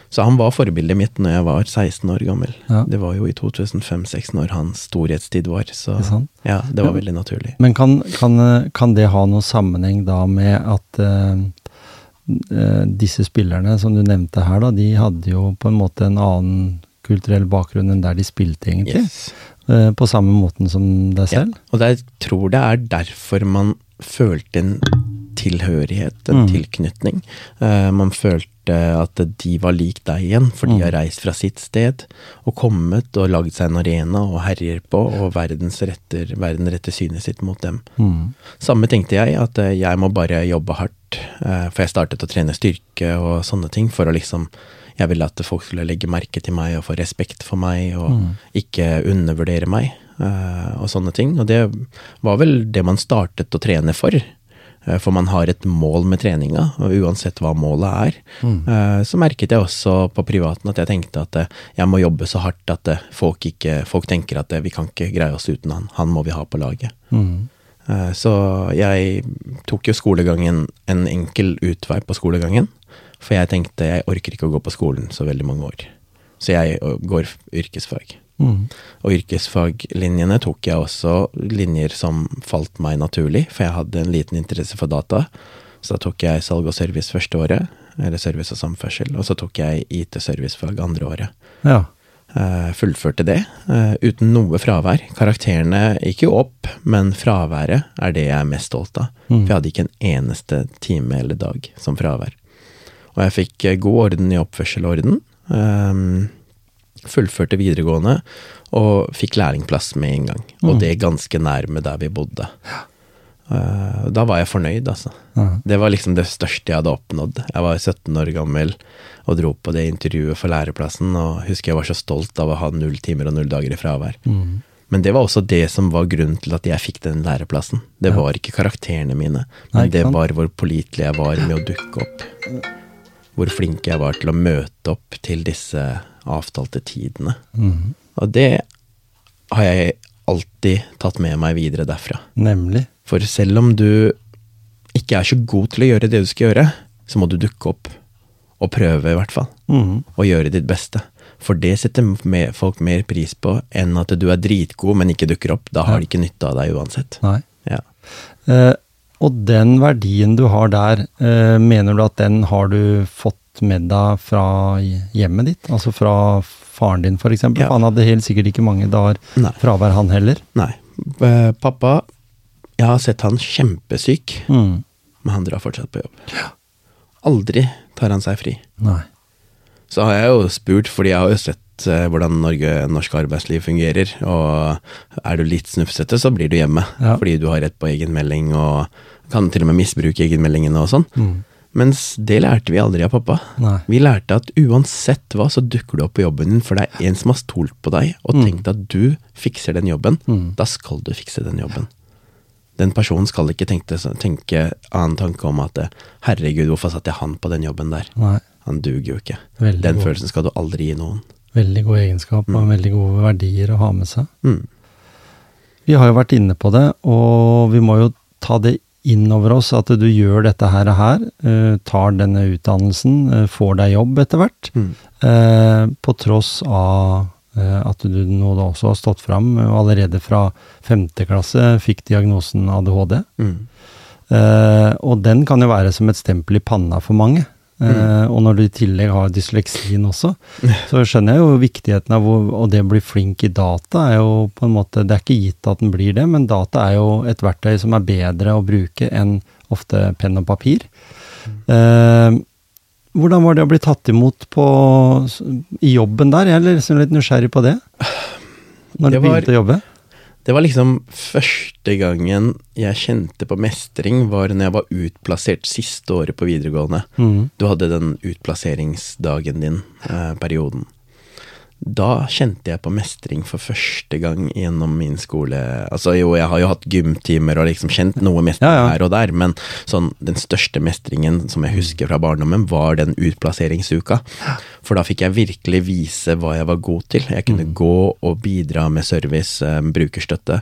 Så han var forbildet mitt når jeg var 16 år gammel. Ja. Det var jo i 2005-2006 når hans storhetstid var, så det, ja, det var Ja. veldig naturlig. Men kan, kan, kan det ha noen sammenheng da med at uh, disse spillerne som du nevnte her, da, de hadde jo på en måte en annen kulturell bakgrunn enn der de spilte, egentlig? Yes. Eh, på samme måten som deg Ja. selv? Og jeg tror det er derfor man følte en tilhørighet, en Mm. tilknytning. Eh, man følte at de var lik deg igjen, for de Mm. har reist fra sitt sted og kommet og laget seg en arena og herjer på, og verdens retter, verden retter synet sitt mot dem. Mm. Samme tenkte jeg, at eh, jeg må bare jobbe hardt, for jeg startet å trene styrke og sånne ting, for å liksom Jeg ville at folk skulle legge merke til meg og få respekt for meg, og Mm. ikke undervurdere meg, eh, og sånne ting. Og det var vel det man startet å trene for. Eh, For man har et mål med treninga, og uansett hva målet er. Mm. eh, Så merket jeg også på privaten at jeg tenkte at jeg må jobbe så hardt at folk, ikke, folk tenker at vi kan ikke greie oss uten han. Han må vi ha på laget. Mm. Så jeg tok jo skolegangen en enkel utvei på skolegangen. For jeg tenkte jeg orker ikke å gå på skolen så veldig mange år. Så jeg går yrkesfag. Mm. Og yrkesfaglinjene tok jeg også linjer som falt meg naturlig, for jeg hadde en liten interesse for data. Så da tok jeg salg og service første året, eller service og samferdsel, og så tok jeg IT-servicefag andre året. Ja. Uh, fullførte det, uh, uten noe fravær. Karakterene gikk jo opp, men fraværet er det jeg er mest stolt av. Mm. For jeg hadde ikke en eneste time eller dag som fravær. Og jeg fikk eh, god orden i oppførselorden. Um, fullførte videregående, og fikk lærlingplass med en gang. Og Mm. det ganske nærme der vi bodde. Uh, da var jeg fornøyd, altså. Mm. Det var liksom det største jeg hadde oppnådd. Jeg var 17 år gammel og dro på det intervjuet for læreplassen, og husker jeg var så stolt av å ha null timer og null dager i fravær. Mm. Men det var også det som var grunnen til at jeg fikk den læreplassen. Det var ikke karakterene mine, men Nei, det var hvor pålitelig jeg var med å dukke opp. Hvor flink jeg var til å møte opp til disse avtalte tidene. Mm. Og det har jeg alltid tatt med meg videre derfra. Nemlig. For selv om du ikke er så god til å gjøre det du skal gjøre, så må du dukke opp og prøve, i hvert fall. Mm. Og gjøre ditt beste. For det setter folk mer pris på enn at du er dritgod, men ikke dukker opp. Da har de ikke nytte av deg uansett. Nei. Ja. Eh, og den verdien du har der, eh, mener du at den har du fått med deg fra hjemmet ditt? Altså fra faren din, eksempel? Ja. Han hadde helt sikkert ikke mange dager Nei. fravær, han heller. Nei. Eh, Pappa, jeg har sett han kjempesyk, Mm. men han drar fortsatt på jobb. Aldri tar han seg fri. Nei. Så har jeg jo spurt, fordi jeg har jo sett eh, hvordan Norge, norsk arbeidsliv fungerer, og er du litt snufsete, så blir du hjemme. Ja. Fordi du har rett på egen melding og kan til og med misbruke egenmeldingene og sånn. Mm. Mens det lærte vi aldri av pappa. Nei. Vi lærte at uansett hva, så dukker du opp på jobben din, for det er en som har stolt på deg, og Mm. tenkt at du fikser den jobben. Mm. Da skal du fikse den jobben. Den personen skal ikke tenke, tenke annen tanke om at herregud, hvorfor satte jeg han på den jobben der? Nei. Han duger jo ikke. Veldig Den god. følelsen skal du aldri gi noen. Veldig god egenskap og veldig gode verdier å ha med seg. Mm. Vi har jo vært inne på det, og vi må jo ta det inn over oss at du gjør dette her, og her eh, tar denne utdannelsen, eh, får deg jobb etter hvert, Mm. eh, på tross av at du nå da også har stått fram og allerede fra femte klasse fikk diagnosen ADHD. Mm. Og den kan jo være som et stempel i panna for mange. Eh, og når du i tillegg har dysleksien også, så skjønner jeg jo viktigheten av å, og det å bli flink i data er jo på en måte Det er ikke gitt at den blir det, men data er jo et verktøy som er bedre å bruke enn ofte penn og papir. Eh, hvordan var det å bli tatt imot på, i jobben der? Jeg er liksom litt nysgjerrig på det. Når du Det var- begynte å jobbe? Det var liksom første gangen jeg kjente på mestring, var når jeg var utplassert siste året på videregående. Mm. Du hadde den utplasseringsdagen din, eh, perioden. Da kjente jeg på mestring for første gang gjennom min skole. Altså jo, jeg har jo hatt gymtimer og liksom kjent noe mestring Ja, ja. her og der, men sånn den største mestringen som jeg husker fra barndommen, var den utplasseringsuka. For da fikk jeg virkelig vise hva jeg var god til. Jeg kunne gå og bidra med service, eh, brukerstøtte.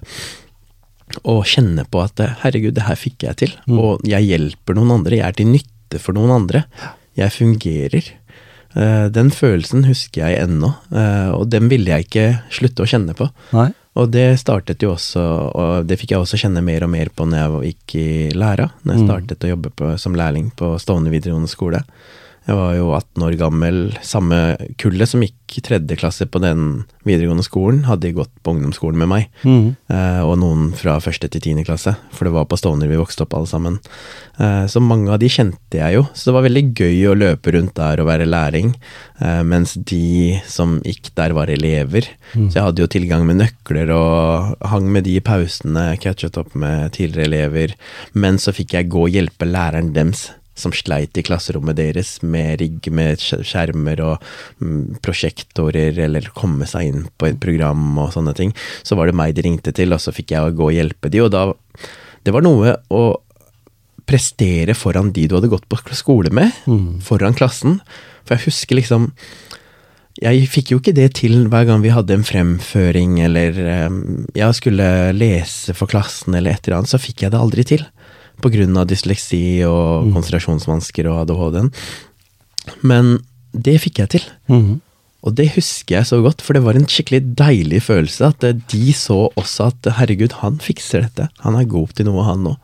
Og kjenne på at eh, herregud, det her fikk jeg til. Og jeg hjelper noen andre. Jeg er til nytte for noen andre. Jeg fungerer. Eh, Den følelsen husker jeg ennå, eh, og den ville jeg ikke slutte å kjenne på. Nei. Og det startet jo også, og det fikk jeg også kjenne mer og mer på når jeg gikk i læra, når jeg startet å jobbe på, som lærling på Stovner videregående skole. Jeg var jo 18 år gammel, samme kullet som gikk tredje klasse på den videregående skolen, hadde gått på ungdomsskolen med meg, Mm. eh, og noen fra første til tiende klasse, for det var på Stovner vi vokste opp alle sammen. Eh, Så mange av de kjente jeg jo, så det var veldig gøy å løpe rundt der og være læring, eh, mens de som gikk der var elever. Så jeg hadde jo tilgang med nøkler og hang med de i pausene, catchet opp med tidligere elever, men så fikk jeg gå og hjelpe læreren dems. Som sleit i klasserommet deres med rigg med skjermer og mm, prosjektorer, eller komme seg inn på et program og sånne ting. Så var det meg de ringte til, og så fikk jeg gå og hjelpe de, og da Det var noe å prestere foran de du hadde gått på skole med, foran klassen. For jeg husker liksom Jeg fikk jo ikke det til hver gang vi hadde en fremføring, eller eh, jeg skulle lese for klassen eller et eller annet, så fikk jeg det aldri til. Av dysleksi og konsentrasjonsvansker og ADHD-en. Men det fikk jeg til. Mm. Og det husker jeg så godt, for det var en skikkelig deilig følelse at de så også at herregud, han fikser dette. Han er god til noe, han òg.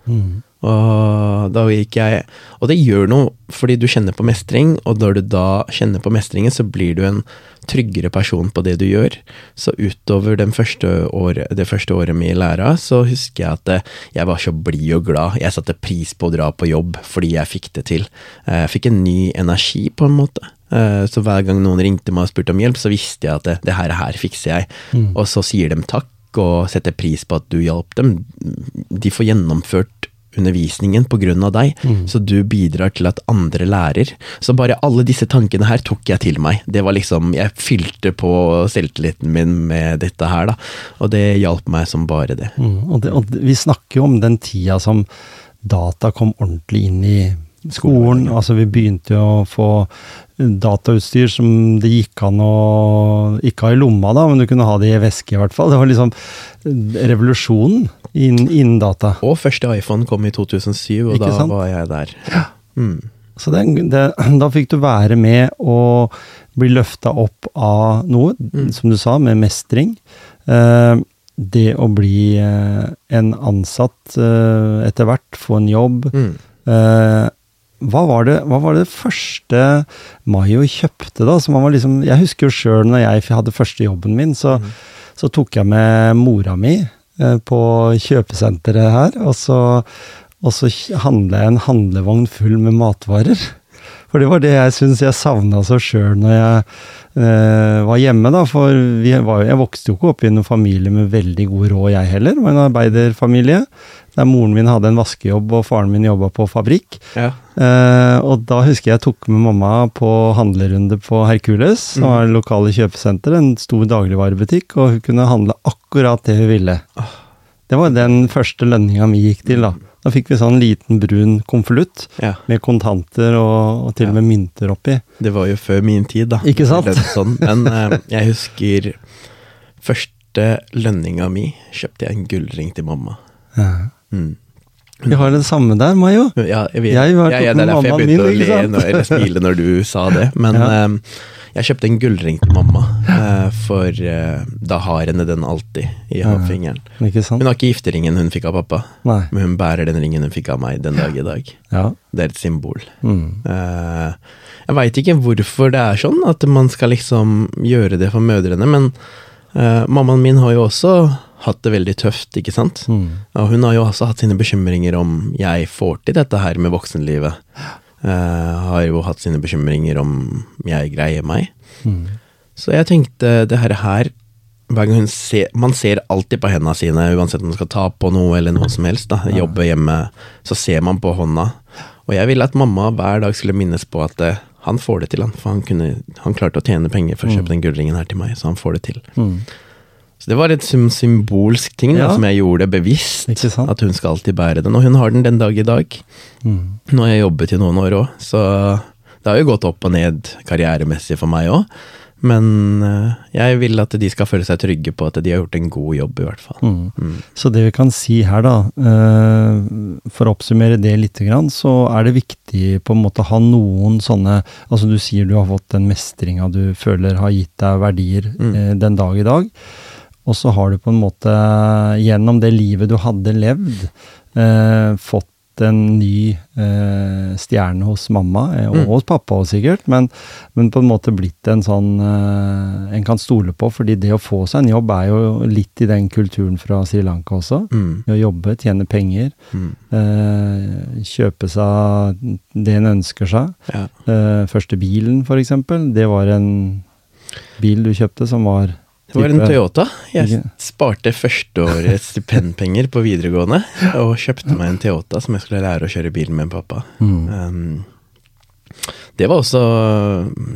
Og da gikk jeg Og det gjør noe fordi du kjenner på mestring, og når du da kjenner på mestringen, så blir du en tryggere person på det du gjør. Så utover den første år, det første året med i læra, så husker jeg at eh, jeg var så blid og glad. Jeg satte pris på å dra på jobb fordi jeg fikk det til. Eh, Jeg fikk en ny energi, på en måte. Eh, Så hver gang noen ringte meg og spurte om hjelp, så visste jeg at det, det her, her fikser jeg. Og så sier de takk og setter pris på at du hjalp dem. De får gjennomført undervisningen av deg, så du bidrar til at andre lærer. Så bare alle disse tankene her tok jeg til meg. Det var liksom, Jeg fylte på selvtilliten min med dette her, da. Og det hjalp meg som bare det. Mm. Og, det, og vi snakker jo om den tida som data kom ordentlig inn i skolen. Altså vi begynte jo å få datautstyr som det gikk an å ikke ha i lomma, da, men du kunne ha det i veske i hvert fall. Det var liksom revolusjonen innen, innen data. Og første iPhone kom i 2007, og Ikke da sant? var jeg der. Mm. Så det, det, da fikk du være med og bli løfta opp av noe, som du sa, med mestring. Eh, det å bli eh, en ansatt eh, etter hvert, få en jobb. Mm. Eh, hva, var det, hva var det første Mayo kjøpte, da? Som var liksom, jeg husker jo sjøl når jeg hadde første jobben min, så, så tok jeg med mora mi eh, på kjøpesenteret her, og så, og så handla jeg en handlevogn full med matvarer. For det var det jeg syns jeg savna så sjøl når jeg eh, var hjemme, da. For vi var, jeg vokste jo ikke opp i en familie med veldig god råd, jeg heller. Var en arbeiderfamilie. Der moren min hadde en vaskejobb, og faren min jobba på fabrikk. Ja. Eh, og da husker jeg jeg tok med mamma på handlerunde på Hercules, som var det lokale kjøpesenter, en stor dagligvarebutikk, og hun kunne handle akkurat det hun ville. Det var den første lønninga mi gikk til, da. Da fikk vi sånn liten brun konvolutt ja. med kontanter og, og til og med mynter oppi. Det var jo før min tid, da. Ikke sant? Sånn. Men eh, jeg husker første lønninga mi kjøpte jeg en gullring til mamma. Ja. Mm. Vi har det samme der, Mayo. Ja, jeg, vet, Jeg var- ja, ja, det er derfor jeg begynte min, å le når, eller smile når du sa det. Men Ja. uh, jeg kjøpte en gullring til mamma, uh, for uh, da har henne den alltid i sant? Hun har ikke gifteringen hun fikk av pappa, Nei. men hun bærer den ringen hun fikk av meg den dag i dag. Ja. Det er et symbol. Mm. Jeg veit ikke hvorfor det er sånn, at man skal liksom gjøre det for mødrene, men eh, mammaen min har jo også hatt det veldig tøft, ikke sant? Mm. Og hun har jo også hatt sine bekymringer om jeg får til dette her med voksenlivet. Uh, har jo hatt sine bekymringer om jeg greier meg. Mm. Så jeg tenkte det her, her hver gang hun ser, Man ser alltid på hendene sine, uansett om man skal ta på noe eller noe som helst. da, Jobbe hjemme, så ser man på hånda. Og jeg ville at mamma hver dag skulle minnes på at eh, han får det til, han. For han, kunne, han klarte å tjene penger for å kjøpe den gullringen her til meg, så han får det til. Mm. Så det var et symbolsk ting da, som jeg gjorde bevisst. At hun skal alltid bære den, og hun har den den dag i dag. Mm. Nå har jeg jobbet i noen år òg, så det har jo gått opp og ned karrieremessig for meg òg. Men eh, jeg vil at de skal føle seg trygge på at de har gjort en god jobb, i hvert fall. Mm. Så det vi kan si her, da, eh, for å oppsummere det litt, så er det viktig på en måte å ha noen sånne Altså du sier du har fått den mestringa du føler har gitt deg verdier Mm. eh, den dag i dag. Og så har du på en måte, gjennom det livet du hadde levd, eh, en ny eh, stjerne hos mamma, eh, og Mm. hos pappa også sikkert, men, men på en måte blitt en sånn eh, en kan stole på, fordi det å få seg en jobb er jo litt i den kulturen fra Sri Lanka også. Mm. Å jobbe, tjene penger, Mm. eh, kjøpe seg det en ønsker seg. Ja. Eh, første bilen, eksempel, det var en bil du kjøpte som var Det var en Toyota. Jeg sparte førsteårets stipendpenger på videregående og kjøpte meg en Toyota som jeg skulle lære å kjøre bil med pappa. Mm. Um, det var også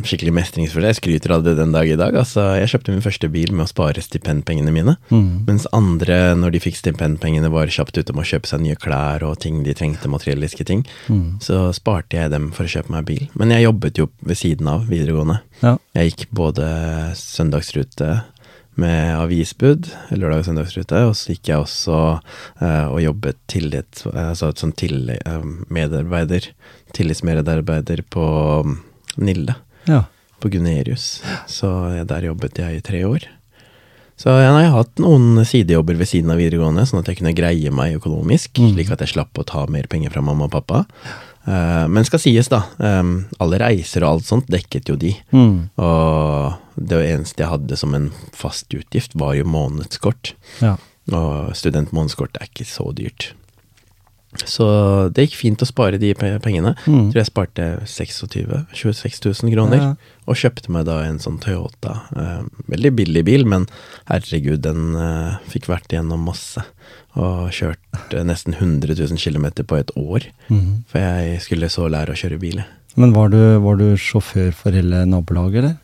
skikkelig mestringsfullt. Jeg skryter av det den dag i dag. Altså, jeg kjøpte min første bil med å spare stipendpengene mine. Mm. Mens andre, når de fikk stipendpengene, var kjapt ute med å kjøpe seg nye klær og ting de trengte, materialistiske ting. Mm. Så sparte jeg dem for å kjøpe meg bil. Men jeg jobbet jo ved siden av videregående. Ja. Jeg gikk både søndagsrute med avisbud, lørdag- og søndagsrute, og så gikk jeg også eh, og jobbet tillit, altså som til, eh, medarbeider, tillitsmedarbeider på mm, Nille, ja. på Gunerius. Så der jobbet jeg i tre år. Så jeg har hatt noen sidejobber ved siden av videregående, sånn at jeg kunne greie meg økonomisk, Mm. slik at jeg slapp å ta mer penger fra mamma og pappa. Eh, men skal sies, da, eh, alle reiser og alt sånt dekket jo de. Mm. Og det eneste jeg hadde som en fast utgift, var jo månedskort. ja. Og studentmånedskort er ikke så dyrt. Så det gikk fint å spare de pengene. Mm. Tror jeg sparte 26 26 000 kroner. Ja. Og kjøpte meg da en sånn Toyota. Eh, veldig billig bil, men herregud, den eh, fikk vært igjennom masse. Og kjørt eh, nesten 100 000 km på et år. Mm. For jeg skulle så lære å kjøre bil. Men var du, var du sjåfør for hele nabolaget, eller?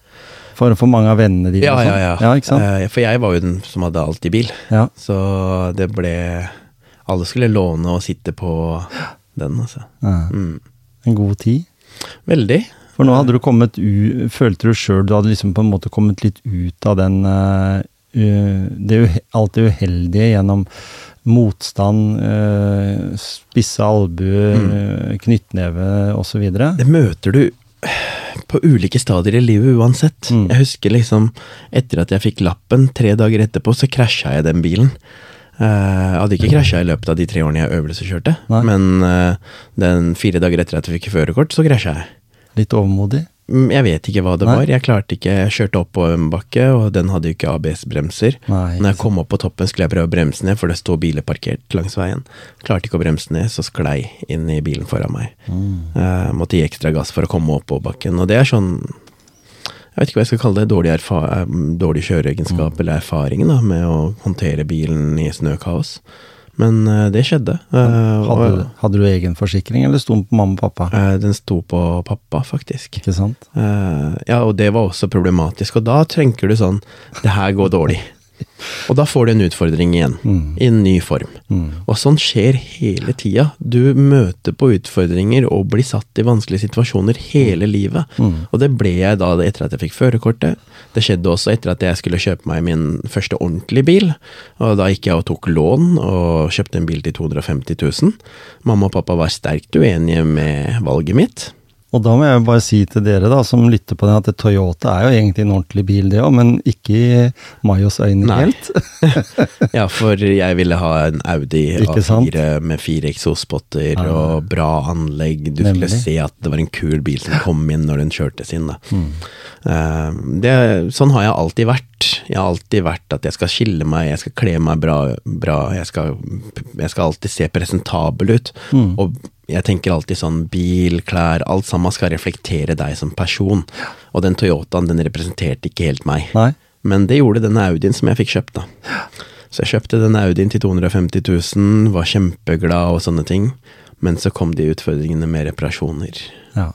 For, for mange av vennene dine? Ja, ja, sånn? ja. ja sant? Eh, For jeg var jo den som hadde alltid bil. Ja. Så det ble Alle skulle låne og sitte på den, altså. ja. Mm. En god tid. Veldig. For nå hadde du kommet u... Følte du sjøl du hadde liksom på en måte kommet litt ut av den uh, det alt det uheldige gjennom motstand, uh, spisse albuer, Mm. eh, knyttneve osv.? Det møter du på ulike stadier i livet uansett. Mm. Jeg husker liksom etter at jeg fikk lappen, tre dager etterpå, så krasja jeg den bilen. Eh, Jeg hadde ikke krasja i løpet av de tre årene jeg øvelseskjørte, men eh, den fire dager etter at jeg fikk førerkort, så krasja jeg. Litt overmodig? Mm, Jeg vet ikke hva det Nei. var. Jeg klarte ikke, jeg kjørte opp på en bakke, og den hadde jo ikke ABS-bremser. Når jeg kom opp på toppen, skulle jeg prøve å bremse ned, for det sto biler parkert langs veien. Klarte ikke å bremse ned, så sklei inn i bilen foran meg. Mm. Eh, måtte gi ekstra gass for å komme opp på bakken. Og det er sånn Jeg vet ikke hva jeg skal kalle det. Dårlig, eh, dårlig kjøreegenskap Mm. eller erfaring da, med å håndtere bilen i snøkaos. Men uh, det skjedde. Uh, Hadde, og, hadde du egen forsikring, eller sto den på mamma og pappa? Uh, den sto på pappa, faktisk. Ikke sant? Ja, og det var også problematisk. Og da tenker du sånn Det her går dårlig. Og da får du en utfordring igjen. Mm. I en ny form. Mm. Og sånn skjer hele tida. Du møter på utfordringer og blir satt i vanskelige situasjoner hele livet. Mm. Og det ble jeg da etter at jeg fikk førerkortet. Det skjedde også etter at jeg skulle kjøpe meg min første ordentlige bil. Og da gikk jeg og tok lån og kjøpte en bil til 250 000. Mamma og pappa var sterkt uenige med valget mitt. Og da må jeg bare si til dere da, som lytter på den, at Toyota er jo egentlig en ordentlig bil det òg, men ikke i Mayos øyne helt. Ja, for jeg ville ha en Audi A4 med fire eksospotter Ja. og bra anlegg. Du skulle se at det var en kul bil som kom inn når den kjørtes inn. Mm. Eh, det, sånn har jeg alltid vært. Jeg har alltid vært at jeg skal skille meg, jeg skal kle meg bra, bra jeg, skal, jeg skal alltid se presentabel ut. Mm. Og jeg tenker alltid sånn bil, klær, alt sammen skal reflektere deg som person. Og den Toyotaen, den representerte ikke helt meg. Nei? Men det gjorde denne Audien som jeg fikk kjøpt, da. Så jeg kjøpte denne Audien til 250 000, var kjempeglad og sånne ting. Men så kom de utfordringene med reparasjoner. Ja.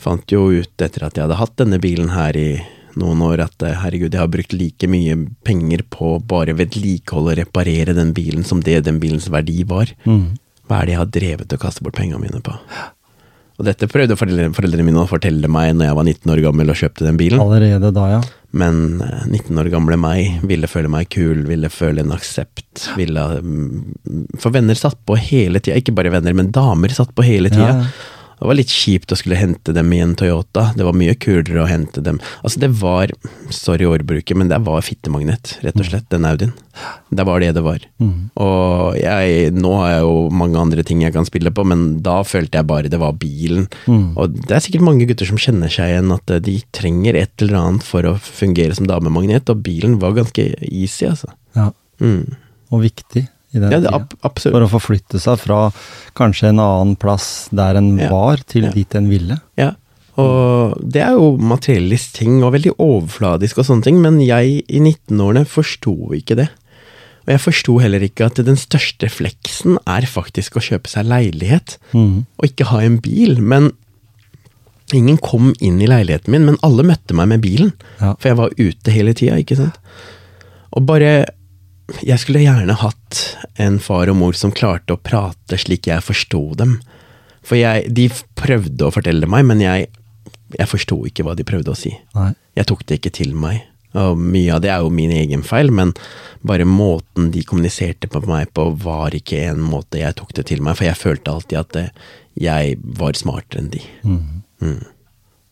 Fant jo ut etter at jeg hadde hatt denne bilen her i noen år, at eh, herregud, jeg har brukt like mye penger på bare vedlikehold og reparere den bilen som det den bilens verdi var. Mm. Hva er det jeg har drevet og kastet bort pengene mine på? Og dette prøvde foreldrene, foreldrene mine å fortelle meg når jeg var 19 år gammel og kjøpte den bilen. Allerede da, ja. Men eh, 19 år gamle meg ville føle meg kul, ville føle en aksept. Ville, mm, for venner satt på hele tida. Ikke bare venner, men damer satt på hele tida. Ja. Det var litt kjipt å skulle hente dem i en Toyota. Det var mye kulere å hente dem Altså, det var Sorry ordbruket, men det var fittemagnet, rett og slett, den Audien. Det var det det var. Mm. Og jeg Nå har jeg jo mange andre ting jeg kan spille på, men da følte jeg bare det var bilen. Mm. Og det er sikkert mange gutter som kjenner seg igjen at eh, de trenger et eller annet for å fungere som damemagnet, og bilen var ganske easy, altså. ja. Mm. Og viktig i den Ja, det, tida. For å forflytte seg fra kanskje en annen plass der en Ja. var, til Ja. dit en ville. Ja, og det er jo materiellisk ting, og veldig overfladisk og sånne ting, men jeg i 19-årene forsto ikke det. Og jeg forsto heller ikke at den største fleksen er faktisk å kjøpe seg leilighet, Mm. og ikke ha en bil. Men ingen kom inn i leiligheten min, men alle møtte meg med bilen. Ja. For jeg var ute hele tida, ikke sant. Og bare Jeg skulle gjerne hatt en far og mor som klarte å prate slik jeg forsto dem. For jeg, de prøvde å fortelle meg, men jeg, jeg forsto ikke hva de prøvde å si. Nei. Jeg tok det ikke til meg. Og mye av det er jo min egen feil, men bare måten de kommuniserte på meg på, var ikke en måte jeg tok det til meg, for jeg følte alltid at det, jeg var smartere enn de. Mm. Mm.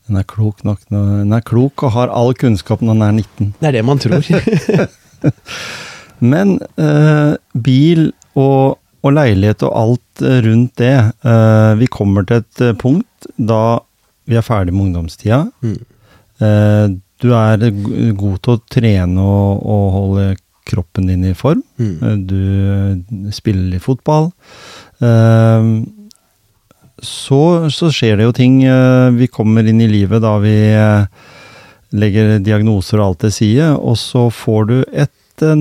Den er klok nok. Den er klok og har all kunnskap når den er 19. Det er det man tror. Men eh, bil og, og leilighet og alt eh, rundt det eh, Vi kommer til et eh, punkt da vi er ferdig med ungdomstida. Mm. Eh, du er god til å trene og, og holde kroppen din i form. Mm. Eh, Du spiller litt fotball. Så, så skjer det jo ting. Vi kommer inn i livet da vi legger diagnoser og alt til side, og så får du et eh,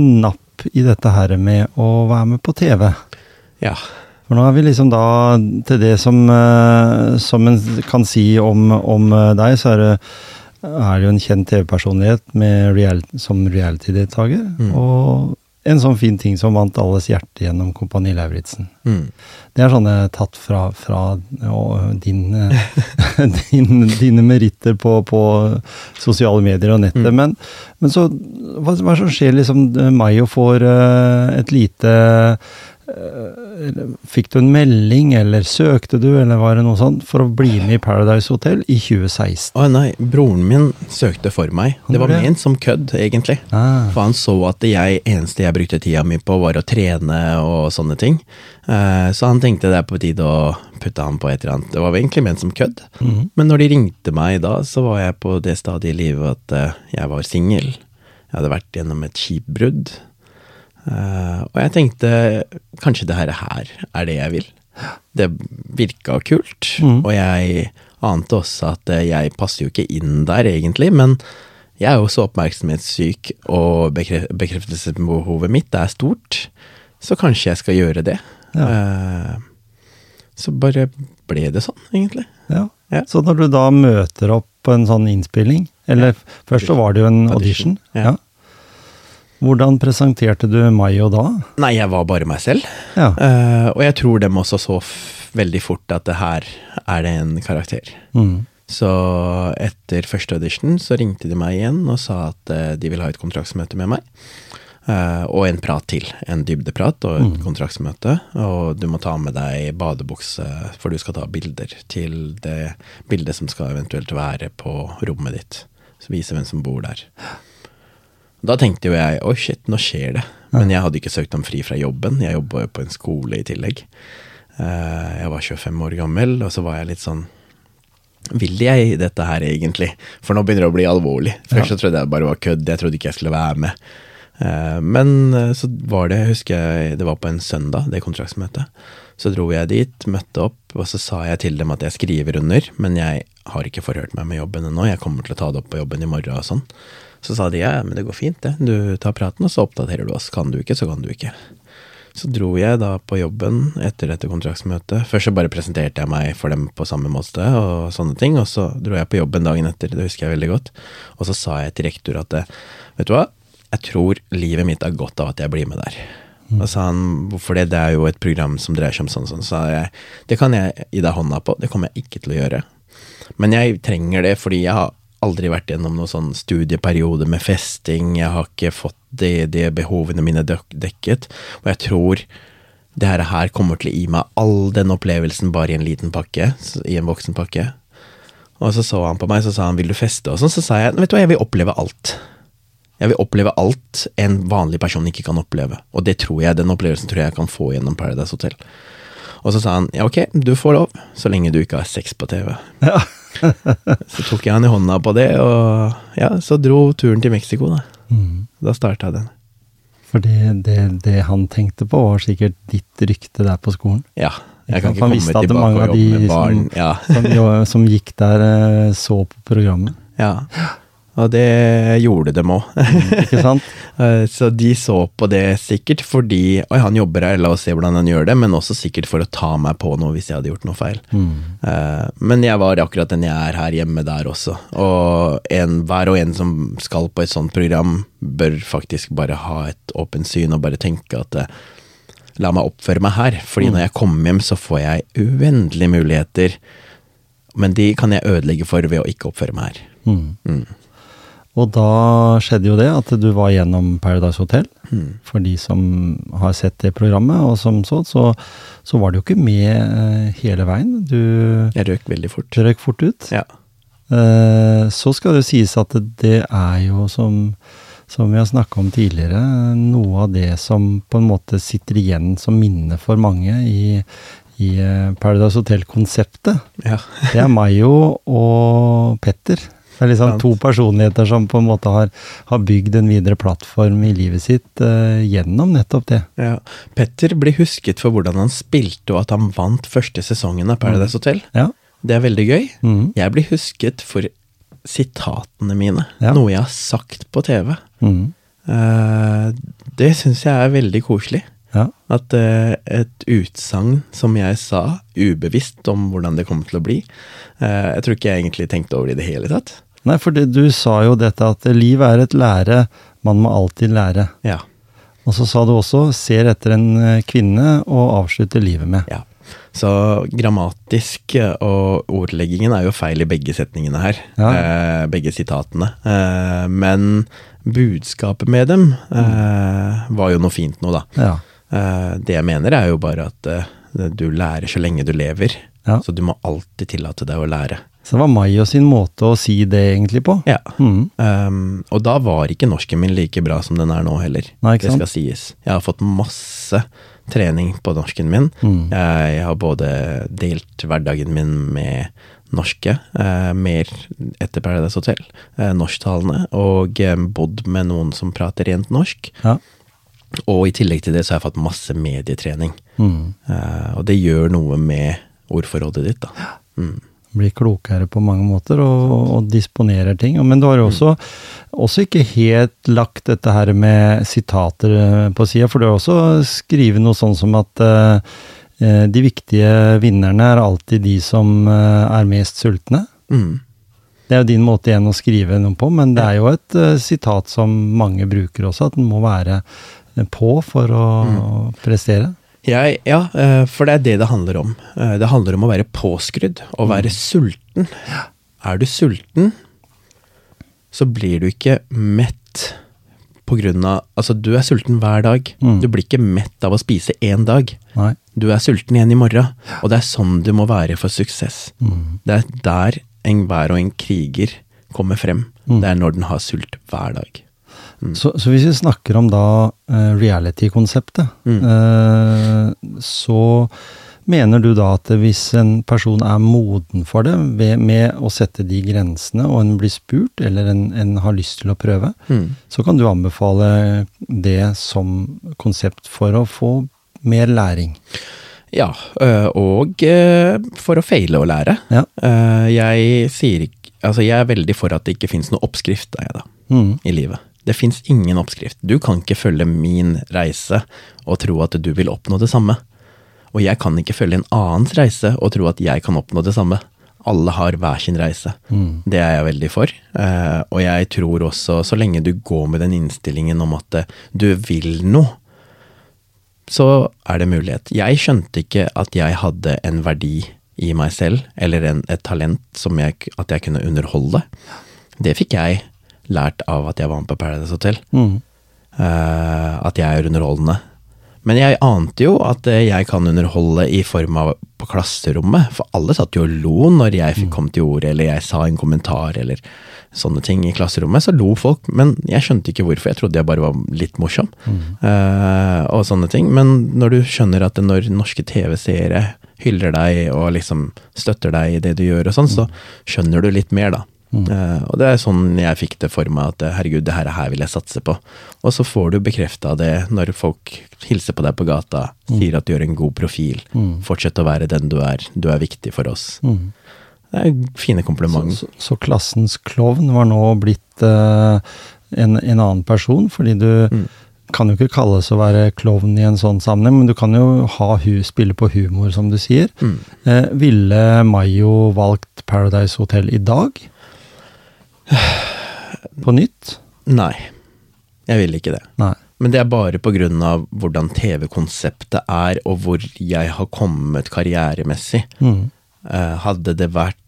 i dette her med å være med på TV. Ja. For nå er vi liksom da til det som, eh, som en kan si om, om eh, deg, så er det, er det jo en kjent TV-personlighet med real, som reality-deltaker. Mm. Og en sånn fin ting som vant alles hjerte gjennom Kompani Lauritzen. Mm. Det er sånne tatt fra, fra å, din, eh, din, dine meritter på, på sosiale medier og nettet. Mm. Men, men så, hva, hva som skjer liksom Mayo får uh, et lite Fikk du en melding, eller søkte du, eller var det noe sånt, for å bli med i Paradise Hotel i 2016? Å nei, broren min søkte for meg. Det var ment som kødd, egentlig. Ah, For han så at det eneste jeg brukte tida mi på, var å trene og sånne ting. Eh, Så han tenkte det er på tide å putte han på et eller annet. Det var egentlig ment som kødd. mhm. Men når de ringte meg da, så var jeg på det stadiet i livet at eh, jeg var singel. Jeg hadde vært gjennom et skipbrudd. Eh, og jeg tenkte kanskje det her, her er det jeg vil. Det virka kult, mm. og jeg ante også at eh, jeg passer jo ikke inn der egentlig, men jeg er jo så oppmerksomhetssyk, og bekref bekreftelsesbehovet mitt er stort, så kanskje jeg skal gjøre det. Ja. Uh, så bare ble det sånn, egentlig. Ja. Ja. Så når du da møter opp på en sånn innspilling, eller først så var det jo en audition, Audition, ja. Hvordan presenterte du Mayo da? Nei, jeg var bare meg selv. Ja. Uh, og jeg tror dem også så veldig fort at det her er det en karakter. Mm. Så etter første audition så ringte de meg igjen og sa at uh, de vil ha et kontraktsmøte med meg. Uh, og en prat til. En dybdeprat og et Mm. kontraktsmøte. Og du må ta med deg badebukse, for du skal ta bilder til det bildet som skal eventuelt være på rommet ditt. Så vise hvem som bor der. Da tenkte jo jeg oi shit, nå skjer det. Men jeg hadde ikke søkt om fri fra jobben. Jeg jobba jo på en skole i tillegg. Eh, Jeg var 25 år gammel, og så var jeg litt sånn Vil jeg dette her egentlig? For nå begynner det å bli alvorlig. Først så trodde jeg det bare var kødd, jeg trodde ikke jeg skulle være med. Eh, Men eh, så var det, husker jeg, det var på en søndag, det kontraktsmøtet. Så dro jeg dit, møtte opp, og så sa jeg til dem at jeg skriver under, men jeg har ikke forhørt meg med jobben ennå, jeg kommer til å ta det opp på jobben i morgen og sånn. Så sa de ja, men det går fint det, du tar praten og så oppdaterer du oss, kan du ikke, så kan du ikke. Så dro jeg da på jobben etter dette kontraktsmøtet. Først så bare presenterte jeg meg for dem på samme måte og sånne ting, og så dro jeg på jobben dagen etter, det husker jeg veldig godt. Og så sa jeg til rektor at vet du hva, jeg tror livet mitt har godt av at jeg blir med der. Og sa han hvorfor det, det er jo et program som dreier seg om sånn og sånn. Så sa jeg det kan jeg gi deg hånda på, det kommer jeg ikke til å gjøre. Men jeg trenger det fordi jeg har aldri vært gjennom noen sånn studieperiode med festing, jeg har ikke fått de, de behovene mine dekket, og jeg tror det her, kommer til å gi meg all den opplevelsen bare i en liten pakke, i en voksen pakke. Og så så han på meg, så sa han vil du feste og sånn, så sa jeg vet du hva, jeg vil oppleve alt. Jeg vil oppleve alt en vanlig person ikke kan oppleve, og det tror jeg, den opplevelsen tror jeg jeg kan få gjennom Paradise Hotel. Og så sa han ja, ok, du får lov, så lenge du ikke har sex på TV. Ja. Så tok jeg han i hånda på det, og ja, så dro turen til Mexico, da. Mm. Da starta den. For det, det, det han tenkte på, var sikkert ditt rykte der på skolen. Ja. Jeg kan ikke Han komme tilbake og jobbe med barn. som- Ja. Som, jo, som gikk der, eh, så på programmet. ja. Og det gjorde dem òg. Ikke sant? Så de så på det sikkert fordi Oi, han jobber her, la oss se hvordan han gjør det, men også sikkert for å ta meg på noe hvis jeg hadde gjort noe feil. Mm. Eh, Men jeg var akkurat den jeg er her hjemme der også. Og en, hver og en som skal på et sånt program, bør faktisk bare ha et åpent syn og bare tenke at eh, la meg oppføre meg her. Fordi når jeg kommer hjem, så får jeg uendelige muligheter. Men de kan jeg ødelegge for ved å ikke oppføre meg her. Mm. Mm. Og da skjedde jo det at du var gjennom Paradise Hotel. Mm. For de som har sett det programmet, og som så, så, så var du jo ikke med eh, hele veien. Du Jeg røk veldig fort. Du røk fort ut. Ja. Eh, Så skal det jo sies at det er jo som, som vi har snakka om tidligere, noe av det som på en måte sitter igjen som minne for mange i, i eh, Paradise Hotel-konseptet. ja. Det er Mayo og Petter. Det er liksom to personligheter som på en måte har, har bygd en videre plattform i livet sitt uh, gjennom nettopp det. Ja. Petter blir husket for hvordan han spilte og at han vant første sesongen av Paradise Hotel. Ja. Det er veldig gøy. Mm. Jeg blir husket for sitatene mine, Ja. noe jeg har sagt på TV. Mm. Uh, det syns jeg er veldig koselig. Ja. At uh, et utsagn som jeg sa, ubevisst om hvordan det kommer til å bli uh, Jeg tror ikke jeg egentlig tenkte over det i det hele tatt. Nei, for det, du sa jo dette at liv er et lære, man må alltid lære. Ja. Og så sa du også 'ser etter en eh, kvinne og avslutter livet med'. ja. Så grammatisk og ordleggingen er jo feil i begge setningene her. Ja. Eh, begge sitatene. Eh, men budskapet med dem eh, var jo noe fint nå, da. Ja. Eh, det jeg mener er jo bare at eh, du lærer så lenge du lever. Ja. Så du må alltid tillate deg å lære. Så det var Mayo sin måte å si det egentlig på. Ja. Mm. Um, og da var ikke norsken min like bra som den er nå heller. Nei, ikke det skal sies. Jeg har fått masse trening på norsken min. Mhm. Jeg har både delt hverdagen min med norske, eh, mer etter Paradise Hotel, eh, norsktalende, og eh, bodd med noen som prater rent norsk. Ja. Og i tillegg til det så har jeg fått masse medietrening. Mm. Uh, og det gjør noe med ordforrådet ditt, da. Mm. Blir klokere på mange måter og, og disponerer ting. Men du har jo også, også ikke helt lagt dette her med sitater eh, på sida, for du har også skrevet noe sånn som at eh, de viktige vinnerne er alltid de som uh, er mest sultne. Mm. Det er jo din måte igjen å skrive noe på, men det er jo et uh, sitat som mange bruker også, at den må være på for å prestere. Jeg, ja, eh, for det er det det handler om. Eh, Det handler om å være påskrudd, å være sulten. Er du sulten, så blir du ikke mett på grunn av Altså, du er sulten hver dag. Mm. Du blir ikke mett av å spise én dag. Nei. Du er sulten igjen i morgen, og det er sånn du må være for suksess. Mm. Det er der enhver og en kriger kommer frem. Mm. Det er når den har sult hver dag. Så, så hvis vi snakker om da uh, reality-konseptet, Mm. uh, så mener du da at hvis en person er moden for det, ved, med å sette de grensene, og en blir spurt, eller en, en har lyst til å prøve, Mm. så kan du anbefale det som konsept for å få mer læring. Ja, øh, og for å feile og lære. Ja. Eh, Jeg sier Altså, jeg er veldig for at det ikke finnes noe oppskrift, er jeg da, Mm. i livet. Det fins ingen oppskrift. Du kan ikke følge min reise og tro at du vil oppnå det samme. Og jeg kan ikke følge en annens reise og tro at jeg kan oppnå det samme. Alle har hver sin reise. Det er jeg veldig for. Eh, og jeg tror også, så lenge du går med den innstillingen om at eh, du vil noe, så er det mulighet. Jeg skjønte ikke at jeg hadde en verdi i meg selv, eller en, et talent som jeg, at jeg kunne underholde. Det fikk jeg lært av at jeg var med på Paradise Hotel. Mm. Uh, at jeg er underholdende. Men jeg ante jo at eh, jeg kan underholde i form av på klasserommet, for alle satt jo og lo når jeg fikk kom til orde, eller jeg sa en kommentar, eller sånne ting i klasserommet. Så lo folk, men jeg skjønte ikke hvorfor. Jeg trodde jeg bare var litt morsom, eh, og sånne ting. Men når du skjønner at når norske TV-seere hyller deg og liksom støtter deg i det du gjør og sånn, så skjønner du litt mer, da. Eh, og det er sånn jeg fikk det for meg, at eh, herregud, det her, her vil jeg satse på. Og så får du bekrefta det når folk hilser på deg på gata, sier at du gjør en god profil. Fortsett å være den du er. Du er viktig for oss. Det er fine komplimenter. så, så klassens klovn var nå blitt uh, en, en annen person, fordi du Mm. kan jo ikke kalles å være klovn i en sånn sammenheng, men du kan jo ha hu, spille på humor, som du sier. Mm. Eh, ville Mayo valgt Paradise Hotel i dag? På nytt? Nei, jeg vil ikke det. Nei. Men det er bare av hvordan TV-konseptet er, og hvor jeg har kommet karrieremessig. Mm. Eh, Hadde det vært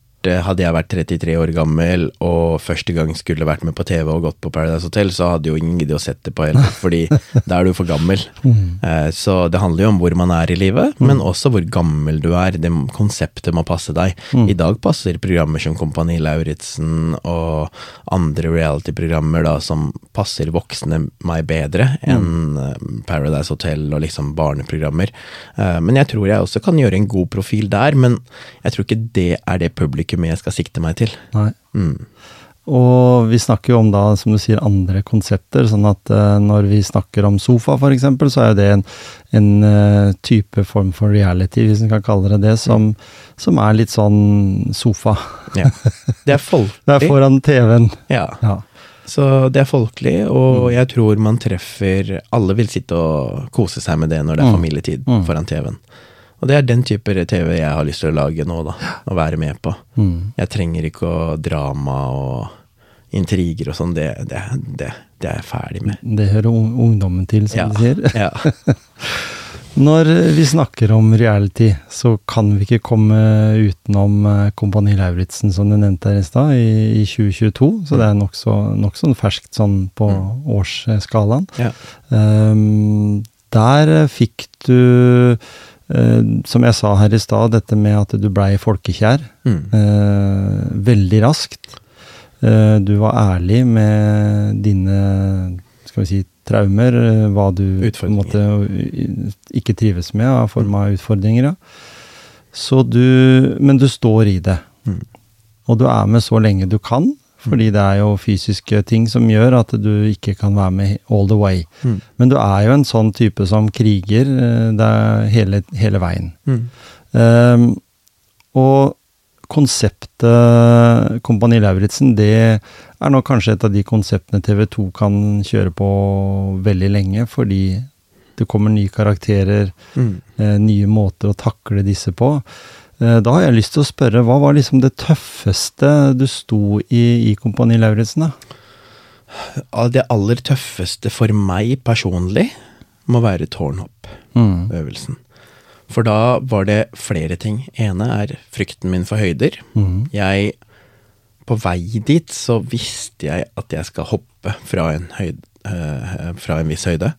hadde jeg vært 33 år gammel og første gang skulle vært med på TV og gått på Paradise Hotel, så hadde jo ingen giddet å sett det på heller, fordi da er du for gammel. Eh, Så det handler jo om hvor man er i livet, men også hvor gammel du er. Det konseptet må passe deg. I dag passer programmer som Kompani Lauritzen og andre reality-programmer da som passer voksne meg bedre enn eh, Paradise Hotel og liksom barneprogrammer. Eh, Men jeg tror jeg også kan gjøre en god profil der, men jeg tror ikke det er det publikummet jeg skal sikte meg til. Nei. Mm. Og vi snakker jo om da, som du sier, andre konsepter. Sånn at uh, når vi snakker om sofa, for eksempel, så er jo det en, en uh, type form for reality, hvis en kan kalle det det, som, som er litt sånn sofa. Ja. Det er folkelig. Det er foran TV-en. Ja. Ja. Så det er folkelig, og jeg tror man treffer Alle vil sitte og kose seg med det når det er Mm. familietid Mm. foran TV-en. Og det er den type TV jeg har lyst til å lage nå, da. Å være med på. Mm. Jeg trenger ikke å drama og intriger og sånn. Det, det, det, det er jeg ferdig med. Det hører ungdommen til, som Ja. de sier. Ja. Når vi snakker om reality, så kan vi ikke komme utenom eh, Kompani Lauritzen, som du nevnte her i stad, i, i 2022. Så det er nokså nok sånn ferskt sånn på årsskalaen. Ja. Um, der eh, fikk du, eh, som jeg sa her i stad, dette med at du blei folkekjær. Mm. eh, veldig raskt. Eh, du var ærlig med dine skal vi si, traumer, hva du på en måte ikke trives med av form av utfordringer. Ja. Så du, men du står i det. Mm. Og du er med så lenge du kan, fordi det er jo fysiske ting som gjør at du ikke kan være med all the way. Mm. Men du er jo en sånn type som kriger eh, hele, hele veien. Mm. Um, og konseptet Kompani Lauritzen, det er nå kanskje et av de konseptene TV 2 kan kjøre på veldig lenge, fordi det kommer nye karakterer, Mm. eh, nye måter å takle disse på. Eh, da har jeg lyst til å spørre, hva var liksom det tøffeste du sto i i Kompani Lauritzen? Det aller tøffeste for meg personlig må være tårnhopp-øvelsen. For da var det flere ting. ene er frykten min for høyder. Mm. Jeg På vei dit så visste jeg at jeg skal hoppe fra en, høyde, øh, fra en viss høyde.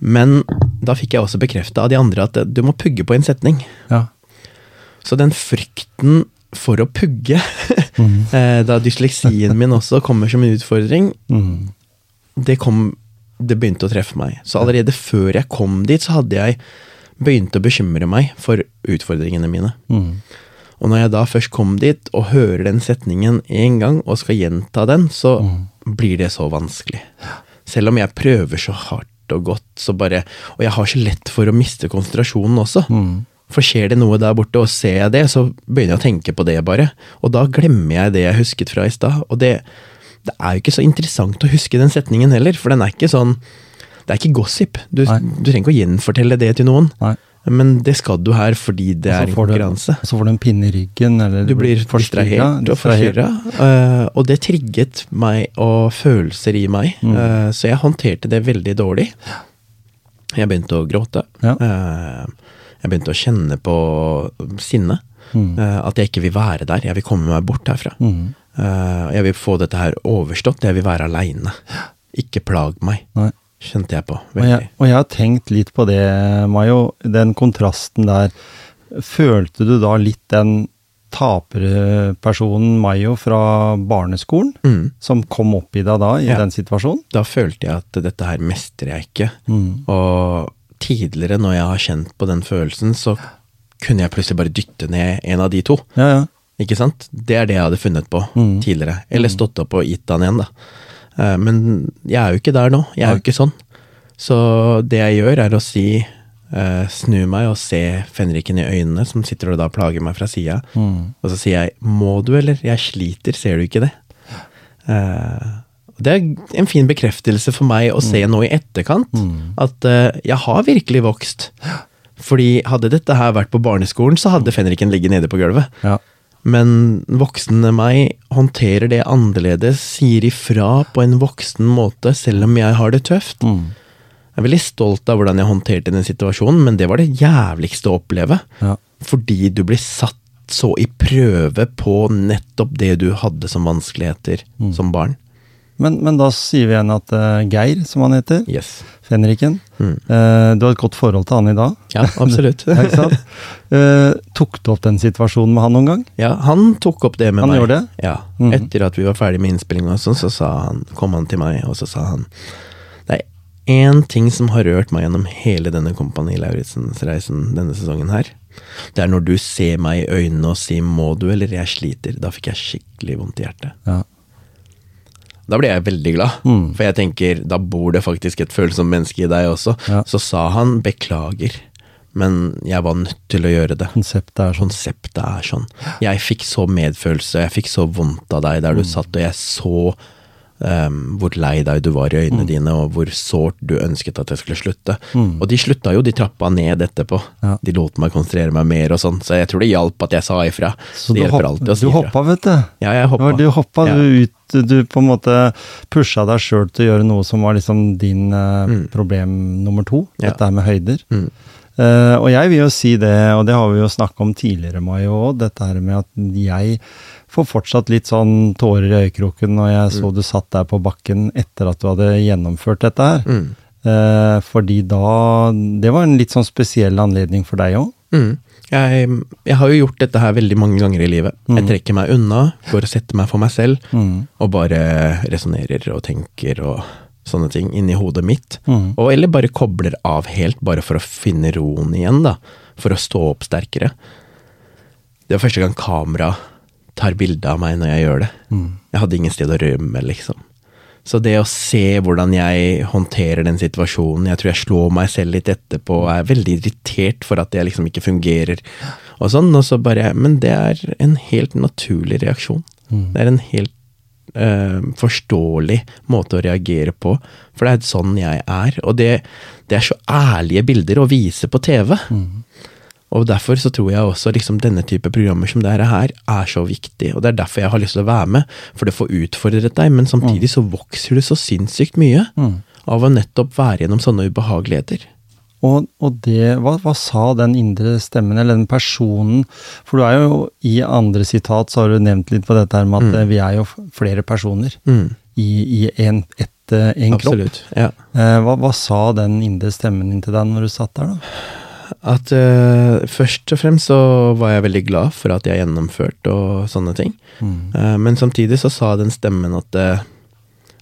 Men da fikk jeg også bekrefta av de andre at du må pugge på en setning. Ja. Så den frykten for å pugge, Mhm. eh, da dysleksien min også kommer som en utfordring, Mhm. det kom Det begynte å treffe meg. Så allerede før jeg kom dit, så hadde jeg begynt å bekymre meg for utfordringene mine. Mhm. Og når jeg da først kom dit og hører den setningen én gang og skal gjenta den, så Mm. blir det så vanskelig. Selv om jeg prøver så hardt og godt, så bare Og jeg har så lett for å miste konsentrasjonen også. Mhm. For skjer det noe der borte, og ser jeg det, så begynner jeg å tenke på det, bare. Og da glemmer jeg det jeg husket fra i stad. Og det, det er jo ikke så interessant å huske den setningen heller, for den er ikke sånn Det er ikke gossip. Du, du trenger ikke å gjenfortelle det til noen, Nei. men det skal du her fordi det er en konkurranse. du-. Så får du en pinne i ryggen, eller Du blir distrahert og forstyrra, Uh, og det trigget meg og følelser i meg, Mm. uh, så jeg håndterte det veldig dårlig. Jeg begynte å gråte. Ja. Eh, jeg begynte å kjenne på sinne. Mm. eh, at jeg ikke vil være der. Jeg vil komme meg bort herfra. Mm. Eh, jeg vil få dette her overstått. Jeg vil være aleine. Ikke plag meg, Nei. kjente jeg på. Og jeg, og jeg har tenkt litt på det, Mayo. Den kontrasten der. Følte du da litt den taperpersonen Mayo fra barneskolen, Mm. som kom opp i deg da, i Ja. den situasjonen? Da følte jeg at dette her mestrer jeg ikke. Mm. Og tidligere, når jeg har kjent på den følelsen, så kunne jeg plutselig bare dytte ned en av de to. Ja, ja. Ikke sant? Det er det jeg hadde funnet på Mm. tidligere. Eller stått opp og gitt han igjen, da. Eh, Men jeg er jo ikke der nå. Jeg er jo ikke sånn. Så det jeg gjør, er å si eh, Snu meg og se fenriken i øynene, som sitter og da plager meg fra sida. Mm. Og så sier jeg 'må du, eller? Jeg sliter, ser du ikke det?' Eh, det er en fin bekreftelse for meg å se nå i etterkant, Mm. at eh, jeg har virkelig vokst. Fordi hadde dette her vært på barneskolen, så hadde fenriken ligget nede på gulvet. Ja. Men voksne meg håndterer det annerledes, sier ifra på en voksen måte, selv om jeg har det tøft. Mm. Jeg er veldig stolt av hvordan jeg håndterte den situasjonen, men det var det jævligste å oppleve. ja. Fordi du blir satt så i prøve på nettopp det du hadde som vanskeligheter Mm. som barn. Men, men da sier vi igjen at uh, Geir, som han heter, Yes. fenriken Mm. uh, Du har et godt forhold til han i dag? Ja, absolutt. Ja? Eh, tok du opp den situasjonen med han noen gang? Ja, han tok opp det med Han meg. gjorde det? Ja. Mhm. Etter at vi var ferdig med innspillinga, sånn, så sa han, kom han til meg, og så sa han Det er én ting som har rørt meg gjennom hele denne Kompani Lauritzens-reisen denne sesongen her. Det er når du ser meg i øynene og sier 'må du', eller 'jeg sliter'. Da fikk jeg skikkelig vondt i hjertet. Ja. Da ble jeg veldig glad, Mm. for jeg tenker da bor det faktisk et følsomt menneske i deg også. Ja. Så sa han 'beklager', men jeg var nødt til å gjøre det. Konseptet er sånn. Konseptet er sånn. Jeg fikk så medfølelse, jeg fikk så vondt av deg der du Mm. satt, og jeg så ehm, hvor lei deg du var i øynene Mm. dine, og hvor sårt du ønsket at jeg skulle slutte. Mm. Og de slutta jo, de trappa ned etterpå. Ja. De lot meg konsentrere meg mer og sånn, så jeg tror det hjalp at jeg sa ifra. Så det hjelper alltid å si du hoppa, vet du. Ja, jeg hoppa. Du hoppa Ja. du ut, du på en måte pusha deg sjøl til å gjøre noe som var liksom din eh, Mm. problem nummer to, Ja. dette her med høyder. Mm. Eh, og jeg vil jo si det, og det har vi jo snakka om tidligere, Mayo òg, dette her med at jeg får fortsatt litt sånn tårer i øyekroken når jeg så du satt der på bakken etter at du hadde gjennomført dette her. Mm. Uh, fordi da Det var en litt sånn spesiell anledning for deg òg. Mm. Jeg, jeg har jo gjort dette her veldig mange ganger i livet. Jeg Mm. trekker meg unna, går og setter meg for meg selv, Mm. og bare resonnerer og tenker og sånne ting inni hodet mitt. Mm. Og eller bare kobler av helt, bare for å finne roen igjen, da. For å stå opp sterkere. Det var første gang kamera tar bilde av meg når jeg gjør det. Mm. Jeg hadde ingen sted å rømme, liksom. Så det å se hvordan jeg håndterer den situasjonen, jeg tror jeg slår meg selv litt etterpå, og er veldig irritert for at jeg liksom ikke fungerer, og sånn, og så bare Men det er en helt naturlig reaksjon. Mm. Det er en helt eh, forståelig måte å reagere på, for det er sånn jeg er. Og det, det er så ærlige bilder å vise på TV. Mm. Og derfor så tror jeg også liksom denne type programmer som dette her er så viktig, og det er derfor jeg har lyst til å være med, for det får utfordret deg, men samtidig så vokser du så sinnssykt mye Mm. av å nettopp være gjennom sånne ubehageligheter. Og, og det, hva, hva sa den indre stemmen, eller den personen For du er jo i andre sitat, så har du nevnt litt på dette her med at Mm. eh, vi er jo flere personer Mm, i, i en, et, en Absolutt, kropp. Ja. Eh, hva, hva sa den indre stemmen inn til deg når du satt der, da? At uh, først og fremst så var jeg veldig glad for at jeg gjennomførte og sånne ting. Mm. Uh, men samtidig så sa den stemmen at uh,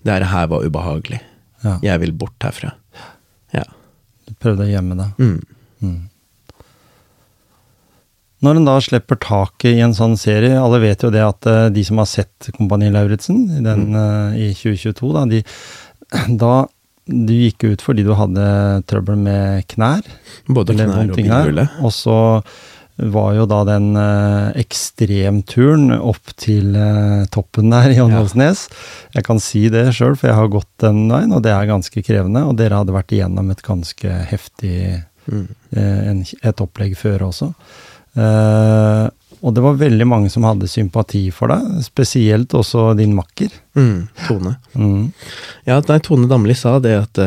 det her her var ubehagelig. Ja, Jeg vil bort herfra. Du prøvde å gjemme deg. Mm. Mm. Når en da slipper taket i en sånn serie, alle vet jo det at eh, de som har sett Kompani Lauritzen i, den, eh, i 2022, da, de, da du gikk ut fordi du hadde trøbbel med knær. Både knær og bilhule. Og så var jo da den eh, ekstremturen opp til eh, toppen der i Åndalsnes. Jeg kan si det sjøl, for jeg har gått den veien, og det er ganske krevende. Og dere hadde vært igjennom et ganske heftig Mm. eh, et opplegg før også. Eh, og det var veldig mange som hadde sympati for deg, spesielt også din makker. Mm. Tone. Mm. Ja, nei, Tone Damli sa det at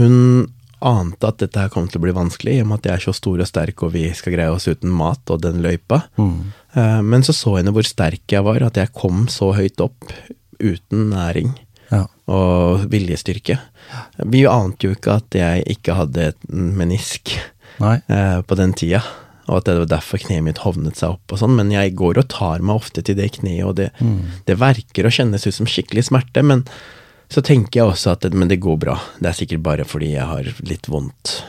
hun ante at dette her kom til å bli vanskelig, i og med at jeg er så stor og sterk og vi skal greie oss uten mat og den løypa. Mm. Eh, men så så henne hvor sterk jeg var, at jeg kom så høyt opp uten næring Ja. og viljestyrke. Vi ante jo ikke at jeg ikke hadde et menisk Nei. eh, på den tida, og at det var derfor kneet mitt hovnet seg opp og sånn, men jeg går og tar meg ofte til det kneet, og det, det verker og kjennes ut som skikkelig smerte, men så tenker jeg også at men det går bra, det er sikkert bare fordi jeg har litt vondt.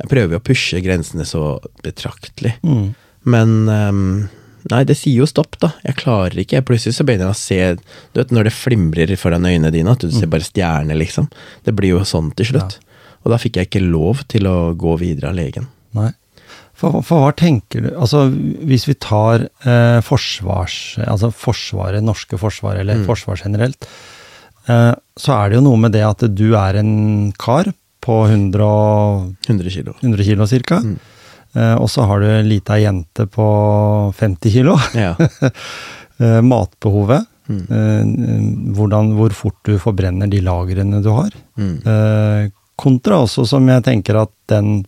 Jeg prøver å pushe grensene så betraktelig, Mm. men um, Nei, det sier jo stopp, da. Jeg klarer ikke. Plutselig så begynner jeg å se Du vet når det flimrer foran øynene dine, at du ser bare stjerner, liksom. Det blir jo sånn til slutt. Og da fikk jeg ikke lov til å gå videre av legen. Nei. For, for hva tenker du Altså, hvis vi tar eh, forsvars... Altså Forsvaret, norske forsvaret, eller Mm. forsvar generelt, så er det jo noe med det at du er en kar på 100, og- 100 kilo. 100 kilo cirka, Mm. eh, og så har du ei lita jente på 50 kilo. Ja. Eh, matbehovet, Mm. eh, hvordan, hvor fort du forbrenner de lagrene du har. Mm. Eh, kontra også som jeg tenker at den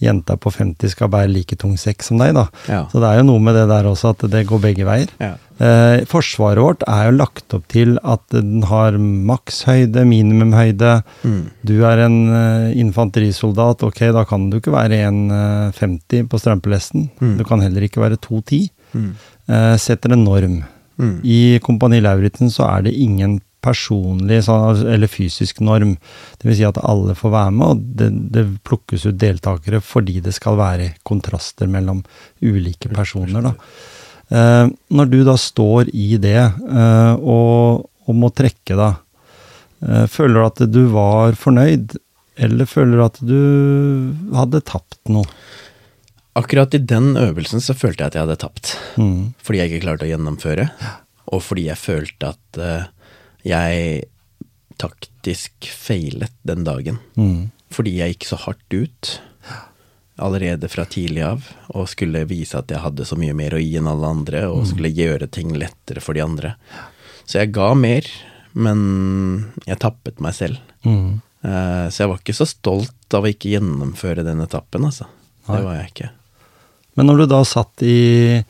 jenta på 50 skal bære like tung sekk som deg, da. Ja. Så det er jo noe med det der også, at det går begge veier. ja. Eh, forsvaret vårt er jo lagt opp til at den har makshøyde, minimumhøyde. Mm. Du er en eh, infanterisoldat, ok, da kan du ikke være 1,50 på strømpelesten. Mm. Du kan heller ikke være 2,10. Mm. Eh, setter en norm. Mm. I Kompani Lauritzen så er det ingen personlig eller fysisk norm. Det vil si at alle får være med, og det, det plukkes ut deltakere fordi det skal være kontraster mellom ulike personer. Da. Eh, når du da står i det eh, og, og må trekke deg, eh, føler du at du var fornøyd, eller føler du at du hadde tapt noe? Akkurat i den øvelsen så følte jeg at jeg hadde tapt. Mm. Fordi jeg ikke klarte å gjennomføre, og fordi jeg følte at jeg taktisk feilet den dagen. Mm. Fordi jeg gikk så hardt ut allerede fra tidlig av, og skulle vise at jeg hadde så mye mer å gi enn alle andre, og skulle gjøre ting lettere for de andre. Så jeg ga mer, men jeg tappet meg selv. Mm. Eh, Så jeg var ikke så stolt av å ikke gjennomføre den etappen, altså. Nei. Det var jeg ikke. Men når du da satt i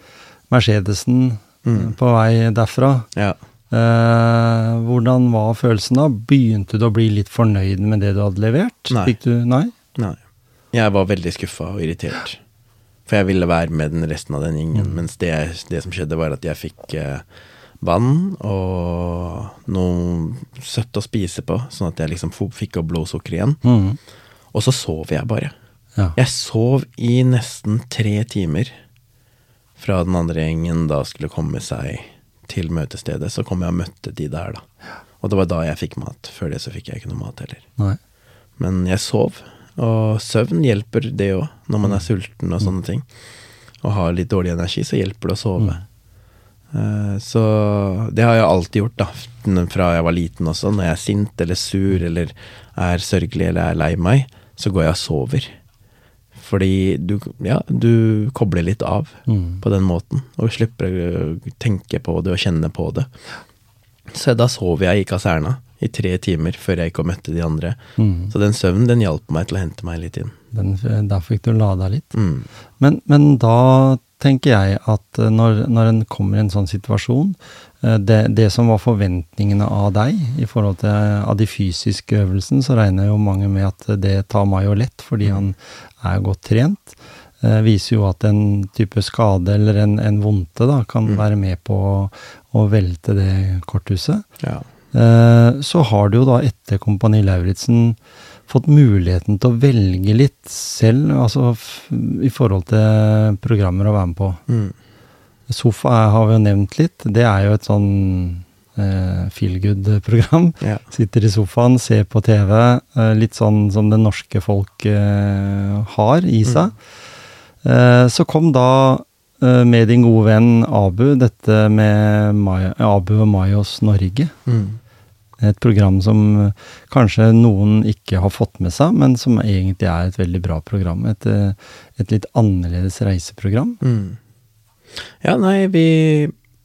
Mercedesen Mm. eh, på vei derfra, Ja. eh, hvordan var følelsen da? Begynte du å bli litt fornøyd med det du hadde levert? Nei. Fikk du, nei? Jeg var veldig skuffa og irritert. For jeg ville være med den resten av den gjengen. Mens det, det som skjedde, var at jeg fikk eh, vann og noe søtt å spise på, sånn at jeg liksom fikk opp blodsukkeret igjen. Mm. Og så sov jeg bare. Ja. Jeg sov i nesten tre timer fra den andre gjengen da skulle komme seg til møtestedet. Så kom jeg og møtte de der, da. Og det var da jeg fikk mat. Før det så fikk jeg ikke noe mat heller. Nei. Men jeg sov, og søvn hjelper det òg, når man er sulten og sånne ting. Og har litt dårlig energi, så hjelper det å sove. Mm. Så det har jeg alltid gjort, da, fra jeg var liten også. Når jeg er sint eller sur eller er sørgelig eller er lei meg, så går jeg og sover. Fordi du, ja, du kobler litt av Mm. på den måten, og slipper å tenke på det og kjenne på det. Så da sover jeg i kaserna i tre timer før jeg gikk og møtte de andre. Mm. Så den søvnen den hjalp meg til å hente meg litt inn. Den, der fikk du lada litt. Mm. Men, men da tenker jeg at eh, når, når en kommer i en sånn situasjon, eh, det, det som var forventningene av deg i forhold til av de fysiske øvelsene, så regner jo mange med at det tar Mayo lett, fordi han er godt trent. Eh, viser jo at en type skade eller en, en vondte da, kan være med på å, å velte det korthuset. Ja. Eh, så har du jo da etter Kompani Lauritzen fått muligheten til å velge litt selv, altså i forhold til programmer å være med på. Mm. Sofa har vi jo nevnt litt. Det er jo et sånn eh, feel good-program. Ja. Sitter i sofaen, ser på TV. Eh, litt sånn som det norske folk eh, har i seg. Eh, så kom da med din gode venn Abu dette med Maja, Abu og Mayos Norge. Mm. Et program som eh, kanskje noen ikke har fått med seg, men som egentlig er et veldig bra program. Et, eh, et litt annerledes reiseprogram. Mm. Ja, nei, vi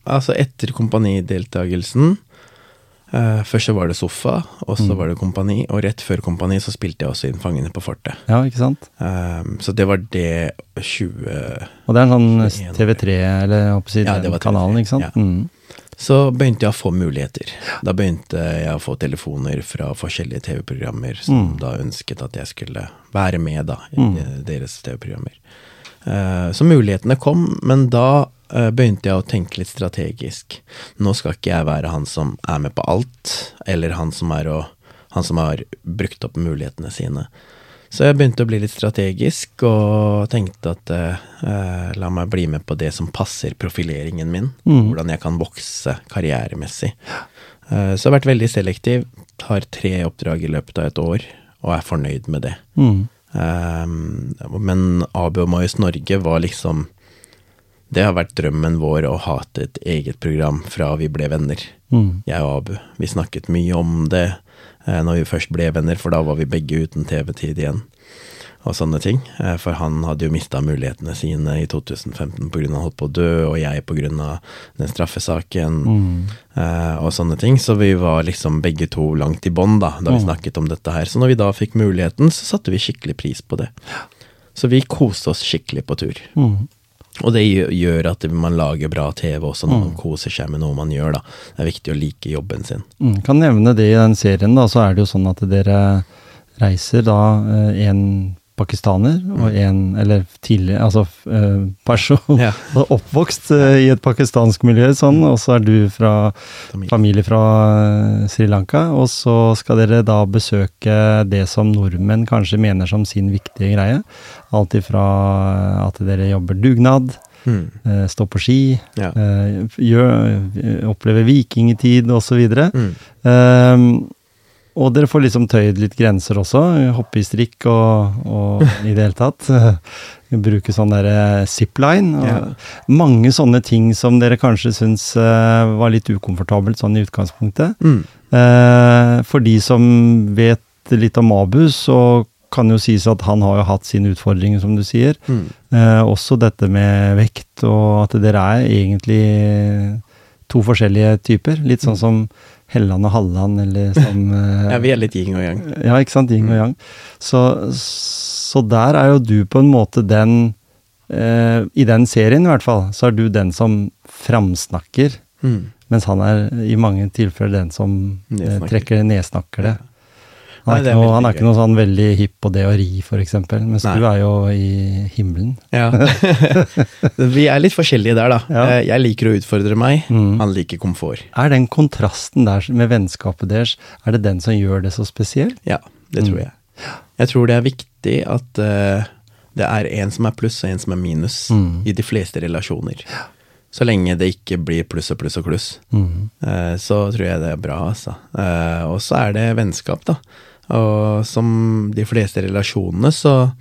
Altså, etter kompanideltagelsen eh, Først så var det sofa, og så Mm. var det kompani, og rett før kompani så spilte jeg også inn Fangene på fortet. Ja, ikke sant? Um, så det var det 20 Og det er en sånn TV3, eller hva skal jeg si, ja, kanalen, ikke sant? ja. Mm. Så begynte jeg å få muligheter. Da begynte jeg å få telefoner fra forskjellige TV-programmer som Mm. da ønsket at jeg skulle være med da, i Mm. deres TV-programmer. Uh, så mulighetene kom, men da eh, begynte jeg å tenke litt strategisk. Nå skal ikke jeg være han som er med på alt, eller han som, er å, han som har brukt opp mulighetene sine. Så jeg begynte å bli litt strategisk, og tenkte at eh, eh, la meg bli med på det som passer profileringen min. Mm. Hvordan jeg kan vokse karrieremessig. Eh, så jeg har vært veldig selektiv. Har tre oppdrag i løpet av et år, og er fornøyd med det. Mm. Eh, men ABO Moyes Norge var liksom Det har vært drømmen vår å ha et eget program fra vi ble venner Mm. jeg og Abu. Vi snakket mye om det eh, når vi først ble venner, for da var vi begge uten TV-tid igjen. Og sånne ting. Eh, for han hadde jo mista mulighetene sine i 2015 pga. han holdt på å dø, og jeg pga. den straffesaken Mm. eh, og sånne ting. Så vi var liksom begge to langt i bånn da, da vi Mm. snakket om dette her. Så når vi da fikk muligheten, så satte vi skikkelig pris på det. Så vi koste oss skikkelig på tur. Mm. Og det gjør- at man lager bra TV også når Mm. man koser seg med noe man gjør, da. Det er viktig å like jobben sin. Mm. Kan nevne det i den serien, da, så er det jo sånn at dere reiser da én en pakistaner og en, eller tidlig, altså eh, person Mm. Ja. oppvokst eh, i et pakistansk miljø, sånn, og så er du fra Familie. familie fra eh, Sri Lanka, og så skal dere da besøke det som nordmenn kanskje mener som sin viktige greie. Alt ifra at dere jobber dugnad, Mm. eh, stå på ski, Ja. eh, gjør, oppleve vikingtid osv. Mm. Og dere får liksom tøyd litt grenser også. Hoppe i strikk og, og i det hele tatt. Bruke sånn der eh, zipline. Ja. Mange sånne ting som dere kanskje syns eh, var litt ukomfortabelt sånn i utgangspunktet. Mm. Eh, for de som vet litt om Abu, så kan jo sies at han har jo hatt sine utfordringer, som du sier. Mm. Eh, også dette med vekt, og at dere er egentlig to forskjellige typer. Litt sånn som Helland og Halland, eller som eh, Ja, vi er litt yin og yang. Ja, ikke sant? Yin og yang. Så, så der er jo du på en måte den eh, I den serien i hvert fall, så er du den som framsnakker, Mm. mens han er i mange tilfeller den som eh, trekker nedsnakker det. Han er, Nei, noe, han er ikke noe sånn veldig hypp på det å ri, eksempel, mens Nei. du er jo i himmelen. Ja. vi er litt forskjellige der, da. Ja. Eh, Jeg liker å utfordre meg, Mm. han liker komfort. Er den kontrasten der med vennskapet deres, er det den som gjør det så spesielt? Ja, det tror Mm. jeg. Jeg tror det er viktig at uh, det er en som er pluss og en som er minus Mm. i de fleste relasjoner. Så lenge det ikke blir pluss og pluss og kluss, eh, så tror jeg det er bra, altså. Og så er det vennskap, da. Og som de fleste relasjonene, så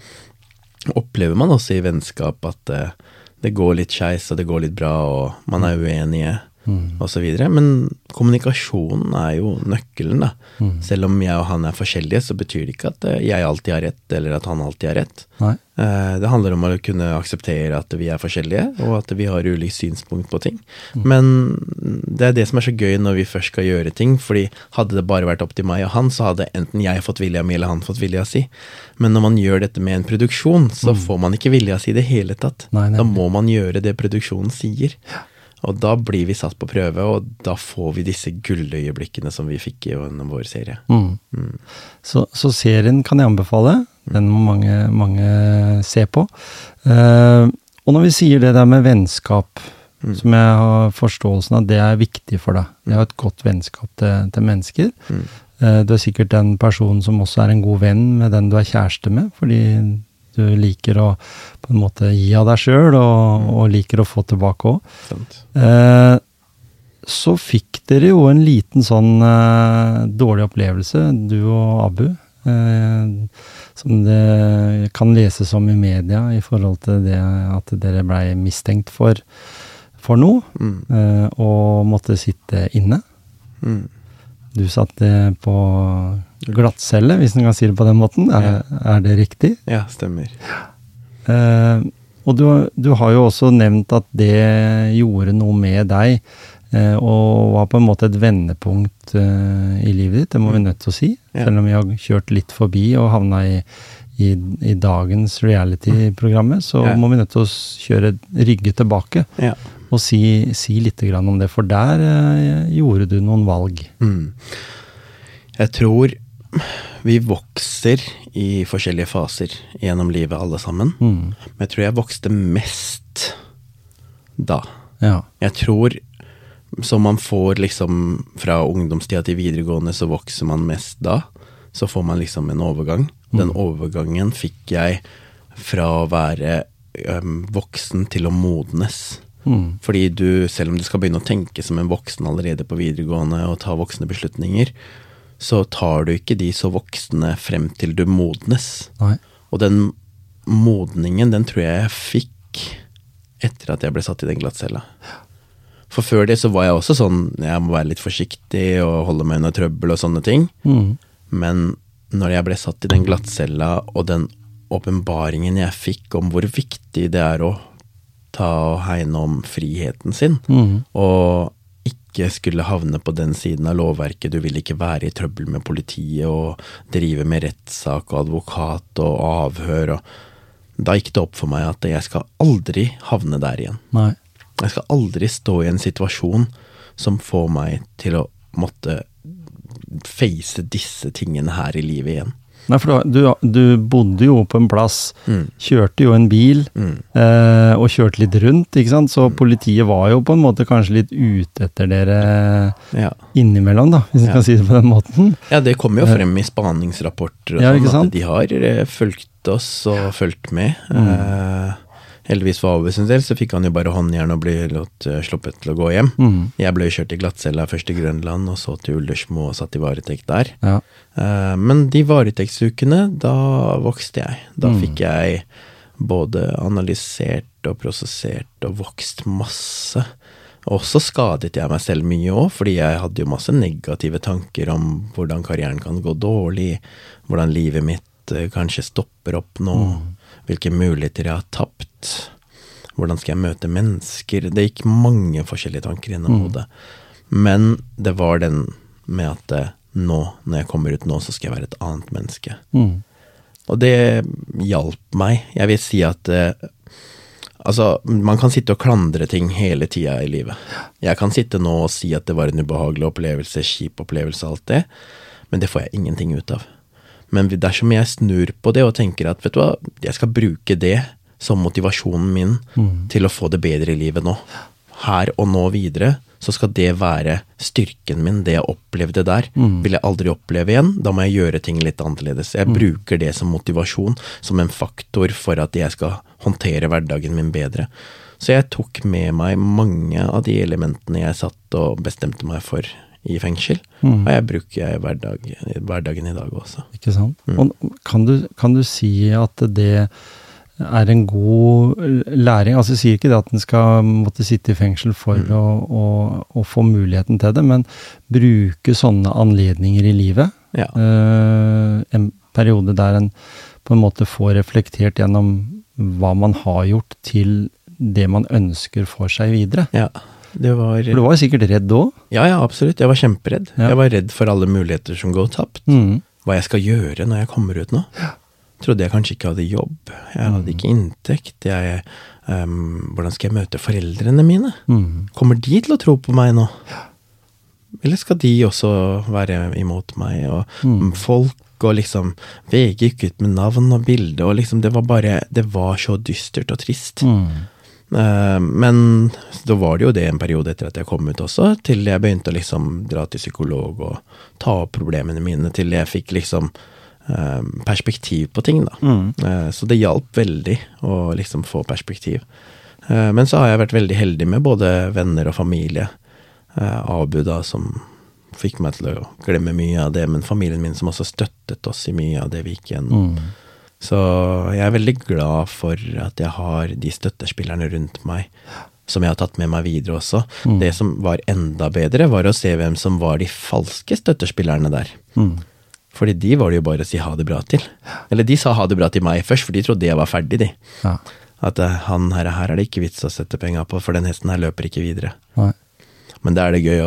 opplever man også i vennskap at eh, det går litt skeis, og det går litt bra, og man er uenige, Mm. videre. Men kommunikasjonen er jo nøkkelen, da. Mm. Selv om jeg og han er forskjellige, så betyr det ikke at eh, jeg alltid har rett, eller at han alltid har rett. Nei. Eh, Det handler om å kunne akseptere at vi er forskjellige, og at vi har ulikt synspunkt på ting. Mm. Men det er det som er så gøy når vi først skal gjøre ting, fordi hadde det bare vært opp til meg og han, så hadde enten jeg fått vilja mi eller han fått vilja si. Men når man gjør dette med en produksjon, så får man ikke vilja si i det hele tatt. Nei, Nei, da må man gjøre det produksjonen sier. Og da blir vi satt på prøve, og da får vi disse gulløyeblikkene som vi fikk gjennom vår serie. Mm. Så, så serien kan jeg anbefale. Den må mange, mange se på. Uh, og når vi sier det der med vennskap, Mm. som jeg har forståelsen av det er viktig for deg. Det er et godt vennskap til, til mennesker. Mm. Eh, du er sikkert den personen som også er en god venn med den du er kjæreste med, fordi du liker å på en måte gi av deg sjøl, og, og liker å få tilbake òg. Eh, så fikk dere jo en liten sånn eh, dårlig opplevelse, du og Abu, eh, som det kan leses om i media i forhold til det at dere blei mistenkt for, for noe, Mm. eh, og måtte sitte inne. Mm. Du satt på glattcelle, hvis en kan si det på den måten. Er, er det riktig? Ja, stemmer. Eh, og du, du har jo også nevnt at det gjorde noe med deg, eh, og var på en måte et vendepunkt eh, i livet ditt, det må vi nødt til å si. Ja. Selv om vi har kjørt litt forbi og havna i, i, i dagens reality-programmet, så Ja. må vi nødt til å kjøre rygge tilbake Ja. og si, si litt om det, for der eh, gjorde du noen valg. Mm. Jeg tror vi vokser i forskjellige faser gjennom livet, alle sammen. Mm. Men jeg tror jeg vokste mest da. Ja. Jeg tror som man får liksom fra ungdomstida til videregående, så vokser man mest da. Så får man liksom en overgang. Den overgangen fikk jeg fra å være um, voksen til å modnes. Mm. Fordi du, selv om du skal begynne å tenke som en voksen allerede på videregående og ta voksne beslutninger, så tar du ikke de så voksne frem til du modnes. Nei. Og den modningen, den tror jeg jeg fikk etter at jeg ble satt i den glattcella. For før det så var jeg også sånn, jeg må være litt forsiktig og holde meg unna trøbbel og sånne ting. Mm. Men når jeg ble satt i den glattcella, og den åpenbaringen jeg fikk om hvor viktig det er å ta og hegne om friheten sin, Mm. og ikke skulle havne på den siden av lovverket, du vil ikke være i trøbbel med politiet og drive med rettssak og advokat og avhør og Da gikk det opp for meg at jeg skal aldri havne der igjen. Nei. Jeg skal aldri stå i en situasjon som får meg til å måtte face disse tingene her i livet igjen. Nei, for du, du bodde jo på en plass, Mm. kjørte jo en bil, Mm. eh, og kjørte litt rundt, ikke sant? Så politiet var jo på en måte kanskje litt ute etter dere Ja. innimellom, da, hvis vi Ja. kan si det på den måten. ja, det kommer jo frem i spaningsrapporter og Ja, sånn, at de har eh, fulgt oss og fulgt med. Mm. Eh, heldigvis for over, sin del, så fikk han jo bare håndjern og ble lått, eh, sluppet til å gå hjem. Mm. Jeg ble kjørt i glattcella først til Grønland, og så til Ullersmo og satt i varetekt der. Ja. Uh, Men de varetektsukene, da vokste jeg. Da Mm. fikk jeg både analysert og prosessert og vokst masse. Og så skadet jeg meg selv mye òg, fordi jeg hadde jo masse negative tanker om hvordan karrieren kan gå dårlig, hvordan livet mitt eh, kanskje stopper opp nå, hvilke muligheter jeg har tapt. Hvordan skal jeg møte mennesker? Det gikk mange forskjellige tanker gjennom hodet. Men det var den med at eh, nå, når jeg kommer ut nå, så skal jeg være et annet menneske. Mm. Og det hjalp meg. Jeg vil si at eh, Altså, man kan sitte og klandre ting hele tida i livet. Jeg kan sitte nå og si at det var en ubehagelig opplevelse, kjip opplevelse, alt det, men det får jeg ingenting ut av. Men dersom jeg snur på det og tenker at vet du hva, jeg skal bruke det som motivasjonen min til å få det bedre i livet nå, her og nå videre, så skal det være styrken min, det jeg opplevde der. Vil jeg aldri oppleve igjen, da må jeg gjøre ting litt annerledes. Jeg bruker det som motivasjon, som en faktor for at jeg skal håndtere hverdagen min bedre. Så jeg tok med meg mange av de elementene jeg satt og bestemte meg for i fengsel, og jeg bruker jeg hverdag, hverdagen i dag også. Ikke sant? Og kan du, kan du si at det er en god læring? Altså, jeg sier ikke det at en skal måtte sitte i fengsel for å, å, å få muligheten til det, men bruke sånne anledninger i livet. Ja. Uh, en periode der en på en måte får reflektert gjennom hva man har gjort, til det man ønsker for seg videre. ja. Det var For du var sikkert redd òg. Ja, ja, absolutt. Jeg var kjemperedd. Ja. Jeg var redd for alle muligheter som går tapt. Mm. Hva jeg skal gjøre når jeg kommer ut nå. Trodde jeg kanskje ikke hadde jobb. Jeg hadde ikke inntekt. Jeg, um, hvordan skal jeg møte foreldrene mine? Mm. Kommer de til å tro på meg nå? Eller skal de også være imot meg? Og Mm. folk og liksom VG gikk ut med navn og bilde, og liksom det var bare Det var så dystert og trist. Mm. Eh, Men da var det jo det en periode etter at jeg kom ut også, til jeg begynte å liksom dra til psykolog og ta opp problemene mine, til jeg fikk liksom perspektiv på ting, da. Mm. Eh, Så det hjalp veldig å liksom få perspektiv. Eh, Men så har jeg vært veldig heldig med både venner og familie. Eh, Abu, da, som fikk meg til å glemme mye av det, men familien min som også støttet oss i mye av det vi gikk gjennom. Mm. Så jeg er veldig glad for at jeg har de støttespillerne rundt meg, som jeg har tatt med meg videre også. Mm. Det som var enda bedre, var å se hvem som var de falske støttespillerne der. Mm. Fordi de var det jo bare å si ha det bra til. Eller de sa ha det bra til meg først, for de trodde jeg var ferdig, de. Ja. At eh, han her, her er det ikke vits å sette penga på, for den hesten her løper ikke videre. Nei. Men da er det gøy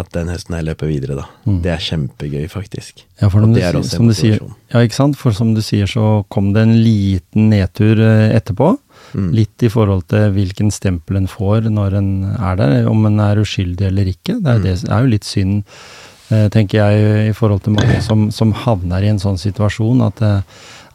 at den hesten her løper videre, da. Mm. Det er kjempegøy, faktisk. Ja, for det er også en motivasjon. ja, ikke sant? For som du sier, så kom det en liten nedtur eh, etterpå. Mm. Litt i forhold til hvilken stempel en får når en er der, om en er uskyldig eller ikke. Det er, Mm. det, det er jo litt synd, tenker jeg, i forhold til mange som, som havner i en sånn situasjon, at, det-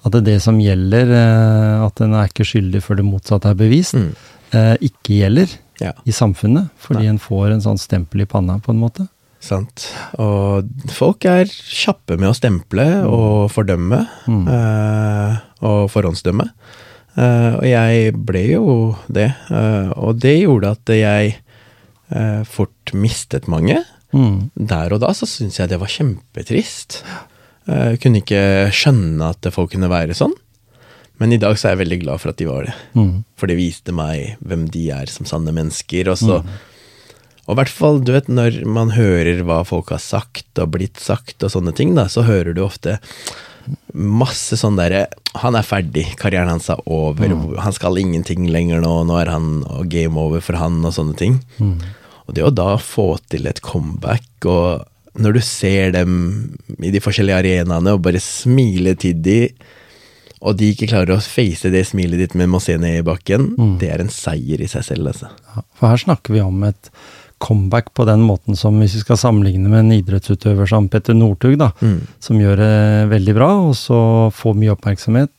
at det, er det som gjelder, eh, at en er ikke skyldig før det motsatte er bevist, Mm. eh, ikke gjelder Ja. i samfunnet, fordi Nei. en får en sånn stempel i panna, på en måte. Sant. Og folk er kjappe med å stemple og fordømme, Mm. eh, og forhåndsdømme. Uh, og jeg ble jo det. uh, og det gjorde at jeg uh, fort mistet mange. Mm. Der og da så syntes jeg det var kjempetrist. Eh, Jeg kunne ikke skjønne at folk kunne være sånn. Men i dag så er jeg veldig glad for at de var det. Mm. For det viste meg hvem de er som sanne mennesker. Og så Og i hvert fall, du vet, når man hører hva folk har sagt og blitt sagt og sånne ting, da, så hører du ofte masse sånn derre Han er ferdig, karrieren hans er over, han skal ingenting lenger nå, nå er han game over for han, og sånne ting. Mm. Og det å da få til et comeback, og når du ser dem i de forskjellige arenaene og bare smile til de, og de ikke klarer å face det smilet ditt med å se ned i bakken, Mm. det er en seier i seg selv, altså. Ja, for her snakker vi om et comeback på den måten som hvis vi skal sammenligne med en idrettsutøver som Petter Northug, da, Mm. som gjør det veldig bra, og så får mye oppmerksomhet,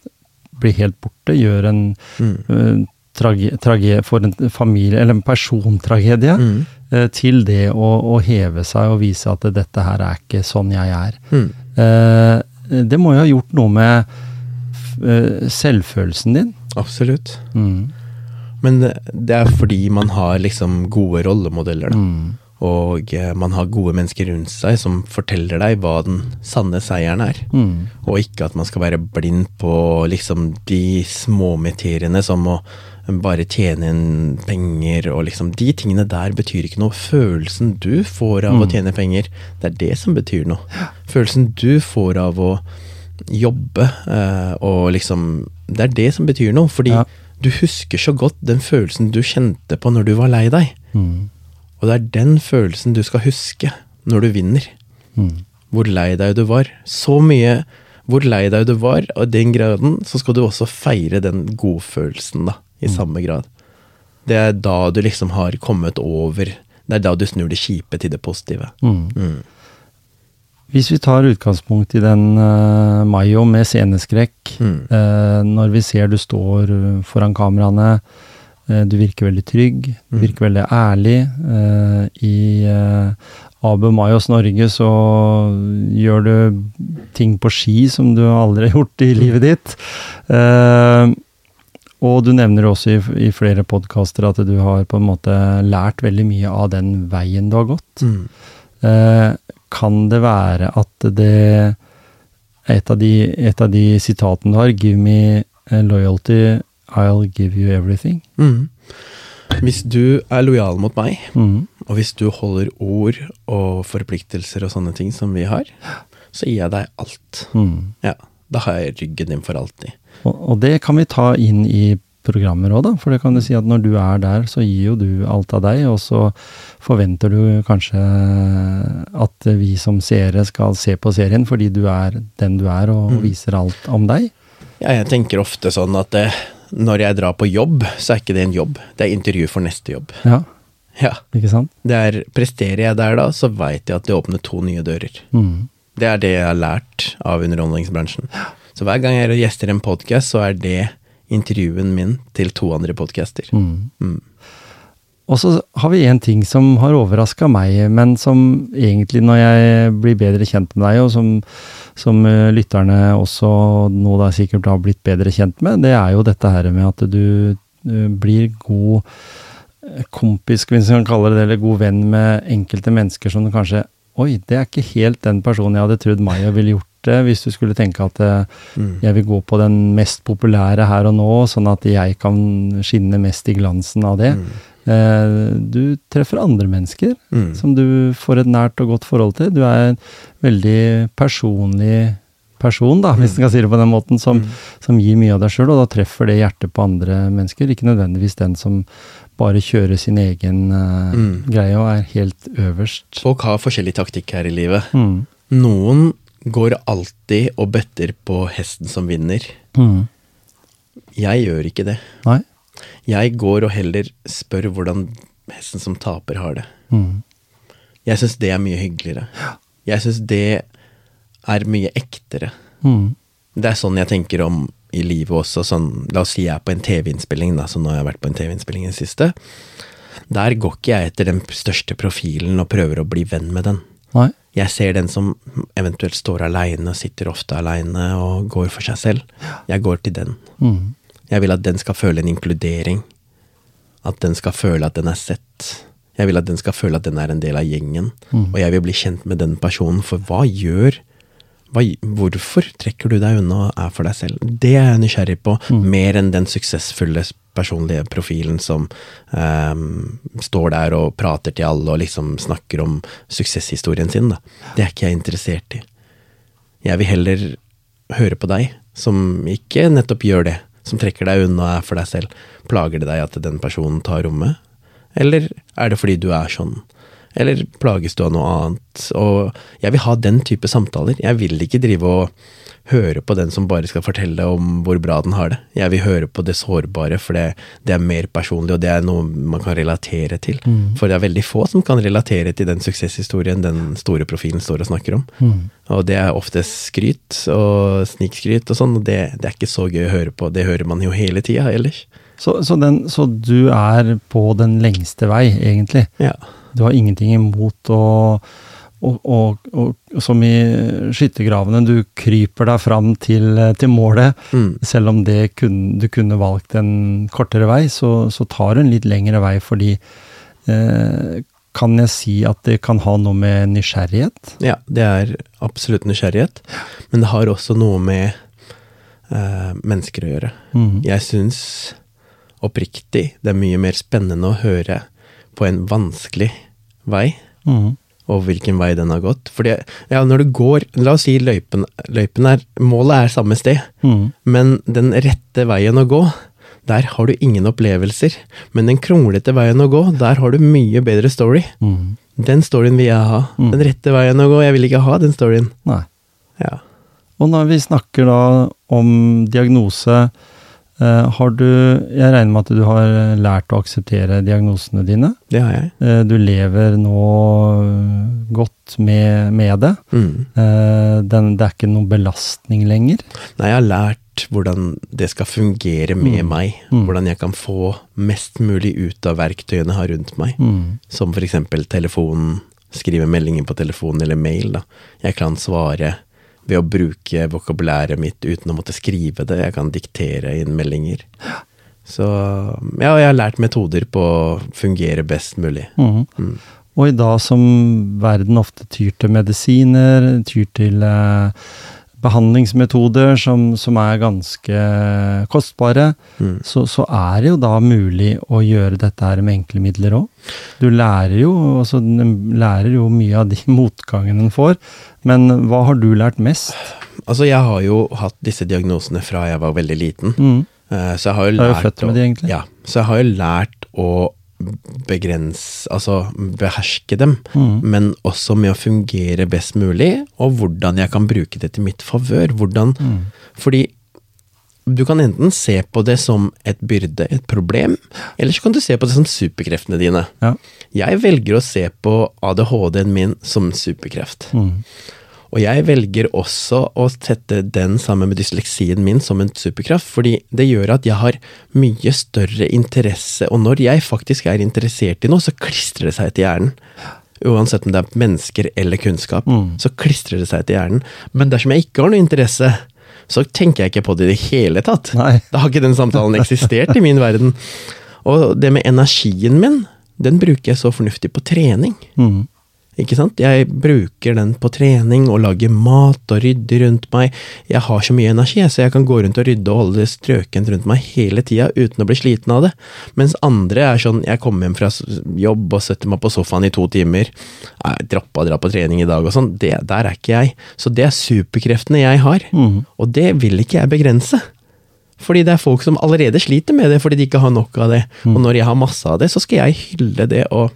blir helt borte, gjør en Mm. uh, trage, trage, for en familie, eller en persontragedie, Mm. Eh, til det å, å heve seg og vise at dette her er ikke sånn jeg er. Mm. Eh, det må jo ha gjort noe med eh, selvfølelsen din. Absolutt. Mm. Men det er fordi man har liksom gode rollemodeller, da. Mm. Og eh, man har gode mennesker rundt seg som forteller deg hva den sanne seieren er. Mm. Og ikke at man skal være blind på liksom de små materiene som å bare tjene inn penger og liksom De tingene der betyr ikke noe. Følelsen du får av å tjene penger, det er det som betyr noe. Følelsen du får av å jobbe eh, og liksom Det er det som betyr noe. Fordi Ja. du husker så godt den følelsen du kjente på når du var lei deg. Mm. Og det er den følelsen du skal huske når du vinner. Mm. Hvor lei deg du var. Så mye hvor lei deg du var, og i den graden så skal du også feire den godfølelsen, da, i samme grad. Det er da du liksom har kommet over Det er da du snur det kjipe til det positive. Mm. Mm. Hvis vi tar utgangspunkt i den uh, Mayo med sceneskrekk, Mm. uh, når vi ser du står eh, foran kameraene, uh, du virker veldig trygg, du Mm. virker veldig ærlig. I uh, Abu Mayos Norge så gjør du ting på ski som du aldri har gjort i livet ditt. Eh, og du nevner også i, i flere podkaster at du har på en måte lært veldig mye av den veien du har gått. Mm. Eh, kan det være at det et av, de, et av de sitatene du har, 'Give me loyalty, I'll give you everything'. Mm. Hvis du er lojal mot meg, Mm. og hvis du holder ord og forpliktelser og sånne ting som vi har, så gir jeg deg alt. Mm. Ja, Da har jeg ryggen din for alltid. Og, og det kan vi ta inn i programmer òg, da. For det kan du si at når du er der, så gir jo du alt av deg, og så forventer du kanskje at vi som seere skal se på serien fordi du er den du er, og Mm. viser alt om deg. Ja, jeg tenker ofte sånn at eh, når jeg drar på jobb, så er ikke det en jobb. Det er intervju for neste jobb. Ja, Ja, ikke sant? det er, Presterer jeg der da, så veit jeg at det åpner to nye dører. Mm. Det er det jeg har lært av underholdningsbransjen. Så hver gang jeg gjester en podkast, så er det intervjuen min til to andre podcaster. Mm. Mm. Og så har vi en ting som har overraska meg, men som egentlig, når jeg blir bedre kjent med deg, og som, som eh, lytterne også nå da sikkert har blitt bedre kjent med, det er jo dette her med at du eh, blir god eh, kompis, hvis vi kan kalle det det, eller god venn med enkelte mennesker som du kanskje Oi, det er ikke helt den personen jeg hadde trodd Maya ville gjort det, hvis du skulle tenke at eh, Mm. jeg vil gå på den mest populære her og nå, sånn at jeg kan skinne mest i glansen av det. Mm. Eh, du treffer andre mennesker Mm. som du får et nært og godt forhold til. Du er en veldig personlig person, da, hvis en kan si det på den måten, som, Mm. som gir mye av deg sjøl, og da treffer det hjertet på andre mennesker. Ikke nødvendigvis den som bare kjører sin egen uh, Mm. greie og er helt øverst. Folk har forskjellig taktikk her i livet. Mm. Noen går alltid og bøtter på hesten som vinner. Mm. Jeg gjør ikke det. Nei? Jeg går og heller spør hvordan hesten som taper har det. Mm. Jeg syns det er mye hyggeligere. Jeg syns det er mye ektere. Mm. Det er sånn jeg tenker om i livet også. Sånn, la oss si jeg er på en TV-innspilling, da, så nå har jeg vært på en TV-innspilling i det siste. Der går ikke jeg etter den største profilen og prøver å bli venn med den. Nei? Jeg ser den som eventuelt står aleine, sitter ofte aleine og går for seg selv. Jeg går til den. Mm. Jeg vil at den skal føle en inkludering. At den skal føle at den er sett. Jeg vil at den skal føle at den er en del av gjengen. Mm. Og jeg vil bli kjent med den personen, for hva gjør hva, Hvorfor trekker du deg unna og er for deg selv? Det er jeg nysgjerrig på, Mm. mer enn den suksessfulle personlige profilen som ehm, står der og prater til alle og liksom snakker om suksesshistorien sin. Da. Det er ikke jeg interessert i. Jeg vil heller høre på deg, som ikke nettopp gjør det, som trekker deg unna er for deg selv. Plager det deg at den personen tar rommet? Eller er det fordi du er sånn? Eller plages du av noe annet? Og jeg vil ha den type samtaler. Jeg vil ikke drive og høre på den som bare skal fortelle om hvor bra den har det. Jeg vil høre på det sårbare, for det, det er mer personlig, og det er noe man kan relatere til. For det er veldig få som kan relatere til den suksesshistorien den store profilen står og snakker om. Mm. Og det er ofte skryt og snikskryt og sånn, og det, det er ikke så gøy å høre på. Det hører man jo hele tida ellers. Så, så, den, så du er på den lengste vei, egentlig? Ja. Du har ingenting imot å og, og, og, som i skyttergravene, du kryper deg fram til, til målet. Mm. Selv om det kun, du kunne valgt en kortere vei, så, så tar du en litt lengre vei fordi eh, Kan jeg si at det kan ha noe med nysgjerrighet? Ja, det er absolutt nysgjerrighet, men det har også noe med eh, mennesker å gjøre. Mm. Jeg syns oppriktig det er mye mer spennende å høre på en vanskelig vei, mm. og hvilken vei den har gått. Fordi, ja, når du går La oss si løypen, løypen er Målet er samme sted, mm. men den rette veien å gå der har du ingen opplevelser, men den kronglete veien å gå, der har du mye bedre story. Mm. Den storyen vil jeg ha. Mm. Den rette veien å gå, jeg vil ikke ha den storyen. Nei. Ja. Og når vi snakker da om diagnose, har du Jeg regner med at du har lært å akseptere diagnosene dine? Det har jeg. Eh, Du lever nå godt med, med det. Mm. Eh, Den, det er ikke noen belastning lenger. Nei, jeg har lært hvordan det skal fungere med Mm. meg. Mm. Hvordan jeg kan få mest mulig ut av verktøyene jeg har rundt meg. Mm. Som eksempel telefonen, skrive meldinger på telefonen eller mail. Da. Jeg kan svare ved å bruke vokabulæret mitt uten å måtte skrive det. Jeg kan diktere inn meldinger. Så ja, jeg har lært metoder på å fungere best mulig. Mm. Mm. Og i dag som verden ofte tyr til medisiner, tyr til eh, behandlingsmetoder som, som er ganske kostbare, Mm. så, så er det jo da mulig å gjøre dette her med enkle midler òg. Du lærer jo, altså, lærer jo mye av de motgangene en får, men hva har du lært mest? Altså, jeg har jo hatt disse diagnosene fra jeg var veldig liten. Mm. Eh, Så jeg har jo Du er jo født med de, egentlig. Ja, så jeg har jo lært å begrense, altså beherske dem, Mm. men også med å fungere best mulig, og hvordan jeg kan bruke det til mitt favør. Hvordan Mm. Fordi du kan enten se på det som et byrde, et problem, eller så kan du se på det som superkreftene dine. Ja. Jeg velger å se på ADHD-en min som superkreft. Mm. Og jeg velger også å sette den sammen med dysleksien min som en superkraft, fordi det gjør at jeg har mye større interesse, og når jeg faktisk er interessert i noe, så klistrer det seg til hjernen. Uansett om det er mennesker eller kunnskap, Mm. så klistrer det seg til hjernen. Men dersom jeg ikke har noe interesse, så tenker jeg ikke på det i det hele tatt. Nei. Da har ikke den samtalen eksistert i min verden. Og det med energien min, den bruker jeg så fornuftig på trening. Mm. Ikke sant? Jeg bruker den på trening og lager mat og rydder rundt meg. Jeg har så mye energi, så jeg kan gå rundt og rydde og holde det strøkent rundt meg hele tida uten å bli sliten av det. Mens andre er sånn, jeg kommer hjem fra jobb og setter meg på sofaen i to timer. Jeg droppa å dra på trening i dag og sånn. Det, der er ikke jeg. Så det er superkreftene jeg har. Og det vil ikke jeg begrense. Fordi det er folk som allerede sliter med det fordi de ikke har nok av det. Og når jeg har masse av det, så skal jeg hylle det og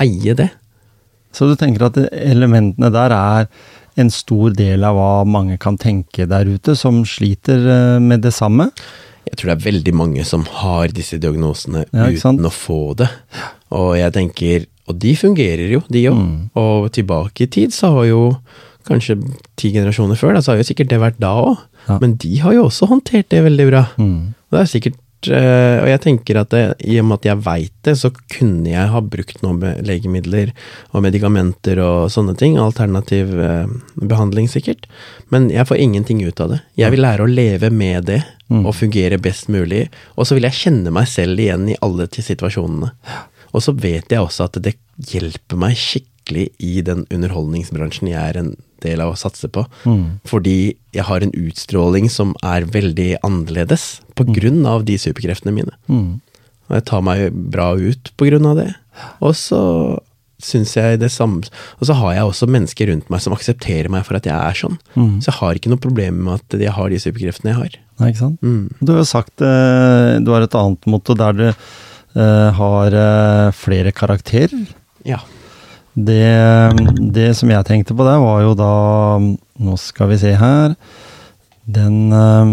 eie det. Så du tenker at elementene der er en stor del av hva mange kan tenke der ute, som sliter eh, med det samme? Jeg tror det er veldig mange som har disse diagnosene Ja, uten å få det. Og jeg tenker, og de fungerer jo, de òg. Mm. Og tilbake i tid så har jo kanskje ti generasjoner før, da, så har jo sikkert det vært da òg. Ja. Men de har jo også håndtert det veldig bra. Mm. Og det er sikkert Og jeg tenker at det, i og med at jeg veit det, så kunne jeg ha brukt noen legemidler og medikamenter og sånne ting. Alternativ eh, behandling, sikkert. Men jeg får ingenting ut av det. Jeg vil lære å leve med det og fungere best mulig. Og så vil jeg kjenne meg selv igjen i alle til situasjonene. Og så vet jeg også at det hjelper meg skikkelig i den underholdningsbransjen jeg er en del av å satse på. Fordi jeg har en utstråling som er veldig annerledes på grunn av de superkreftene mine. Mm. Og jeg tar meg bra ut på grunn av det. Og så syns jeg det samme Og så har jeg også mennesker rundt meg som aksepterer meg for at jeg er sånn. Så jeg har ikke noe problem med at jeg har de superkreftene jeg har. Nei, ikke sant? Mm. Du har jo sagt eh, Du har et annet motto der du eh, har eh, flere karakterer. Ja. Det, det som jeg tenkte på der, var jo da Nå skal vi se her. Den eh,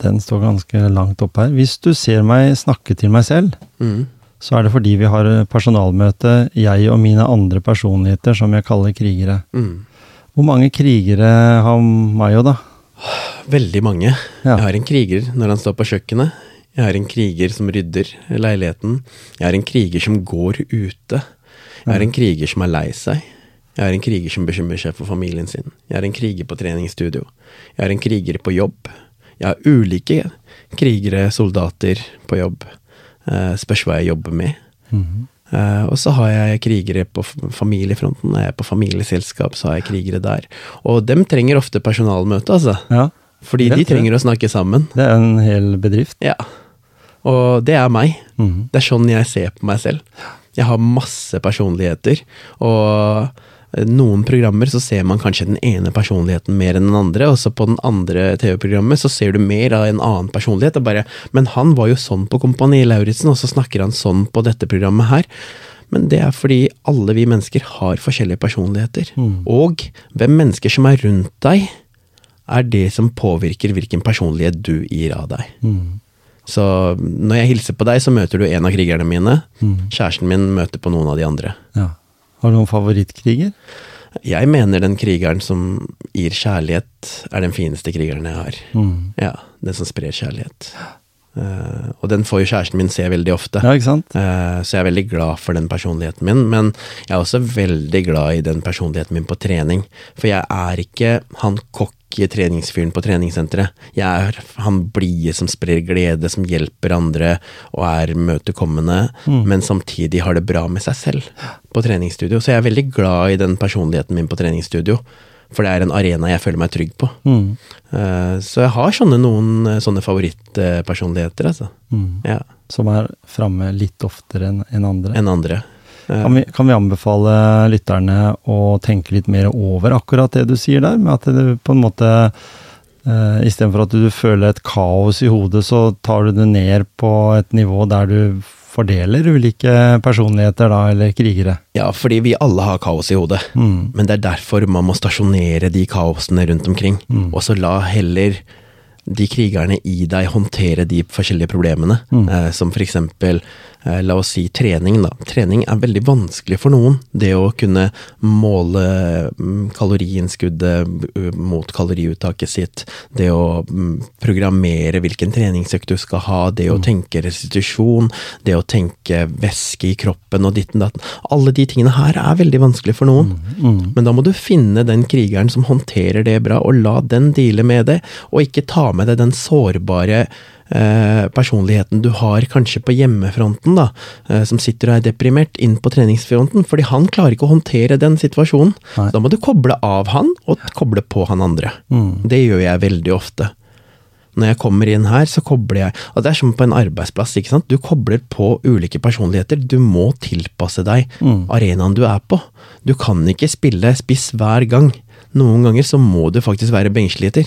Den står ganske langt opp her. Hvis du ser meg snakke til meg selv, Mm. så er det fordi vi har personalmøte, jeg og mine andre personligheter, som jeg kaller krigere. Mm. Hvor mange krigere har Mayo, da? Veldig mange. Ja. Jeg har en kriger når han står på kjøkkenet. Jeg har en kriger som rydder leiligheten. Jeg har en kriger som går ute. Jeg har en kriger som er lei seg. Jeg har en kriger som bekymrer seg for familien sin. Jeg har en kriger på treningsstudio. Jeg har en kriger på jobb. Jeg har ulike krigere, soldater, på jobb. Eh, spørs hva jeg jobber med. Eh, og så har jeg krigere på familiefronten. familiefronten. Er jeg på familieselskap, så har jeg krigere der. Og dem trenger ofte personalmøte, altså. Ja. Fordi de det. trenger å snakke sammen. Det er en hel bedrift. Ja. Og det er meg. Mhm. Det er sånn jeg ser på meg selv. Jeg har masse personligheter, og noen programmer så ser man kanskje den ene personligheten mer enn den andre, og så på den andre TV-programmet så ser du mer av en annen personlighet, og bare Men han var jo sånn på Kompani Lauritzen, og så snakker han sånn på dette programmet her. Men det er fordi alle vi mennesker har forskjellige personligheter. Og hvem mennesker som er rundt deg, er det som påvirker hvilken personlighet du gir av deg. Så når jeg hilser på deg, så møter du en av krigerne mine. Kjæresten min møter på noen av de andre. Ja. Har du noen favorittkriger? Jeg mener den krigeren som gir kjærlighet, er den fineste krigeren jeg har. Mm. Ja, Den som sprer kjærlighet. Uh, og den får jo kjæresten min se veldig ofte. Ja, ikke? Eh, Så jeg er veldig glad for den personligheten min, men jeg er også veldig glad i den personligheten min på trening. For jeg er ikke han cocky treningsfyren på treningssenteret. Jeg er han blide som sprer glede, som hjelper andre og er møtekommende, men samtidig har det bra med seg selv på treningsstudio. Så jeg er veldig glad i den personligheten min på treningsstudio. For det er en arena jeg føler meg trygg på. Mm. Uh, Så jeg har sånne noen eh, sånne favorittpersonligheter, altså. Mm. Ja, Som er framme litt oftere enn enn andre. enn andre. Eh, Kan vi, kan vi anbefale lytterne å tenke litt mer over akkurat det du sier der, med at du på en måte uh, Istedenfor at du føler et kaos i hodet, så tar du det ned på et nivå der du fordeler ulike personligheter, da, eller krigere. Ja, fordi vi alle har kaos i hodet. Mm. Men det er derfor man må stasjonere de kaosene rundt omkring. Og så la heller de krigerne i deg håndtere de forskjellige problemene. Eh, som for eksempel, eh, la oss si trening, da. Trening er veldig vanskelig for noen. Det å kunne måle mm, kaloriinnskuddet mm, mot kaloriuttaket sitt. Det å mm, programmere hvilken treningsøkt du skal ha. Det å tenke restitusjon. Det å tenke væske i kroppen og ditten datten. Alle de tingene her er veldig vanskelig for noen. Men da må du finne den krigeren som håndterer det bra, og la den deale med det, og ikke ta med deg den sårbare eh, personligheten du har kanskje på hjemmefronten, da, eh, som sitter og er deprimert, inn på treningsfronten, fordi han klarer ikke å håndtere den situasjonen. Nei. Da må du koble av han, og koble på han andre. Mm. Det gjør jeg veldig ofte. Når jeg kommer inn her, så kobler jeg Og det er som på en arbeidsplass, ikke sant. Du kobler på ulike personligheter. Du må tilpasse deg Mm. arenaen du er på. Du kan ikke spille spiss hver gang. Noen ganger så må du faktisk være benkesliter.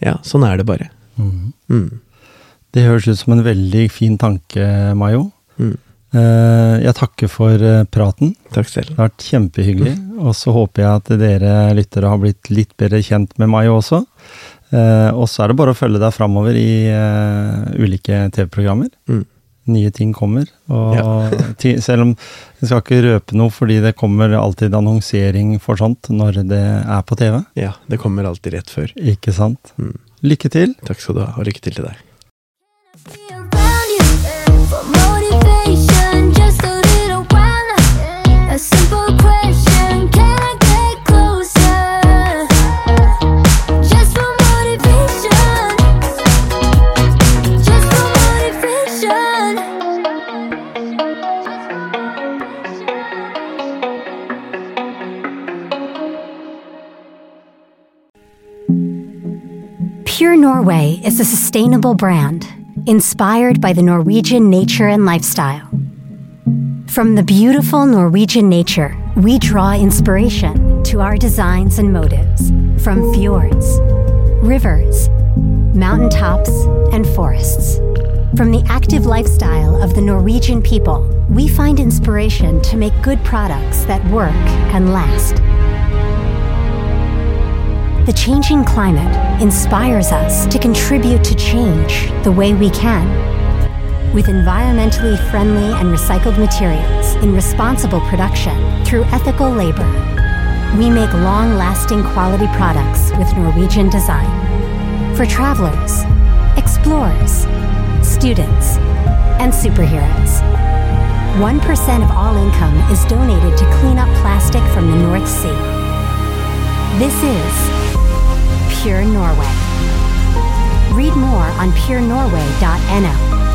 Ja, sånn er det bare. Mm. Mm. Det høres ut som en veldig fin tanke, Mayo. Mm. Eh, Jeg takker for eh, praten. Takk selv. Det har vært kjempehyggelig. Og så håper jeg at dere lyttere har blitt litt bedre kjent med Mayo også. Eh, Og så er det bare å følge deg framover i ulike TV-programmer. Mm. Nye ting kommer. Og Ja. selv om jeg skal ikke røpe noe, fordi det kommer alltid annonsering for sånt når det er på TV. Ja, det kommer alltid rett før. Ikke sant? Mm. Lykke til. Takk skal du ha, og lykke til til deg. Pure Norway is a sustainable brand inspired by the Norwegian nature and lifestyle. From the beautiful Norwegian nature, we draw inspiration to our designs and motives from fjords, rivers, mountaintops, and forests. From the active lifestyle of the Norwegian people, we find inspiration to make good products that work and last. The changing climate inspires us to contribute to change the way we can. With environmentally friendly and recycled materials in responsible production through ethical labor, we make long lasting quality products with Norwegian design. For travelers, explorers, students, and superheroes. 1% of all income is donated to clean up plastic from the North Sea. This is Pure Norway. Read more on purenorway.no.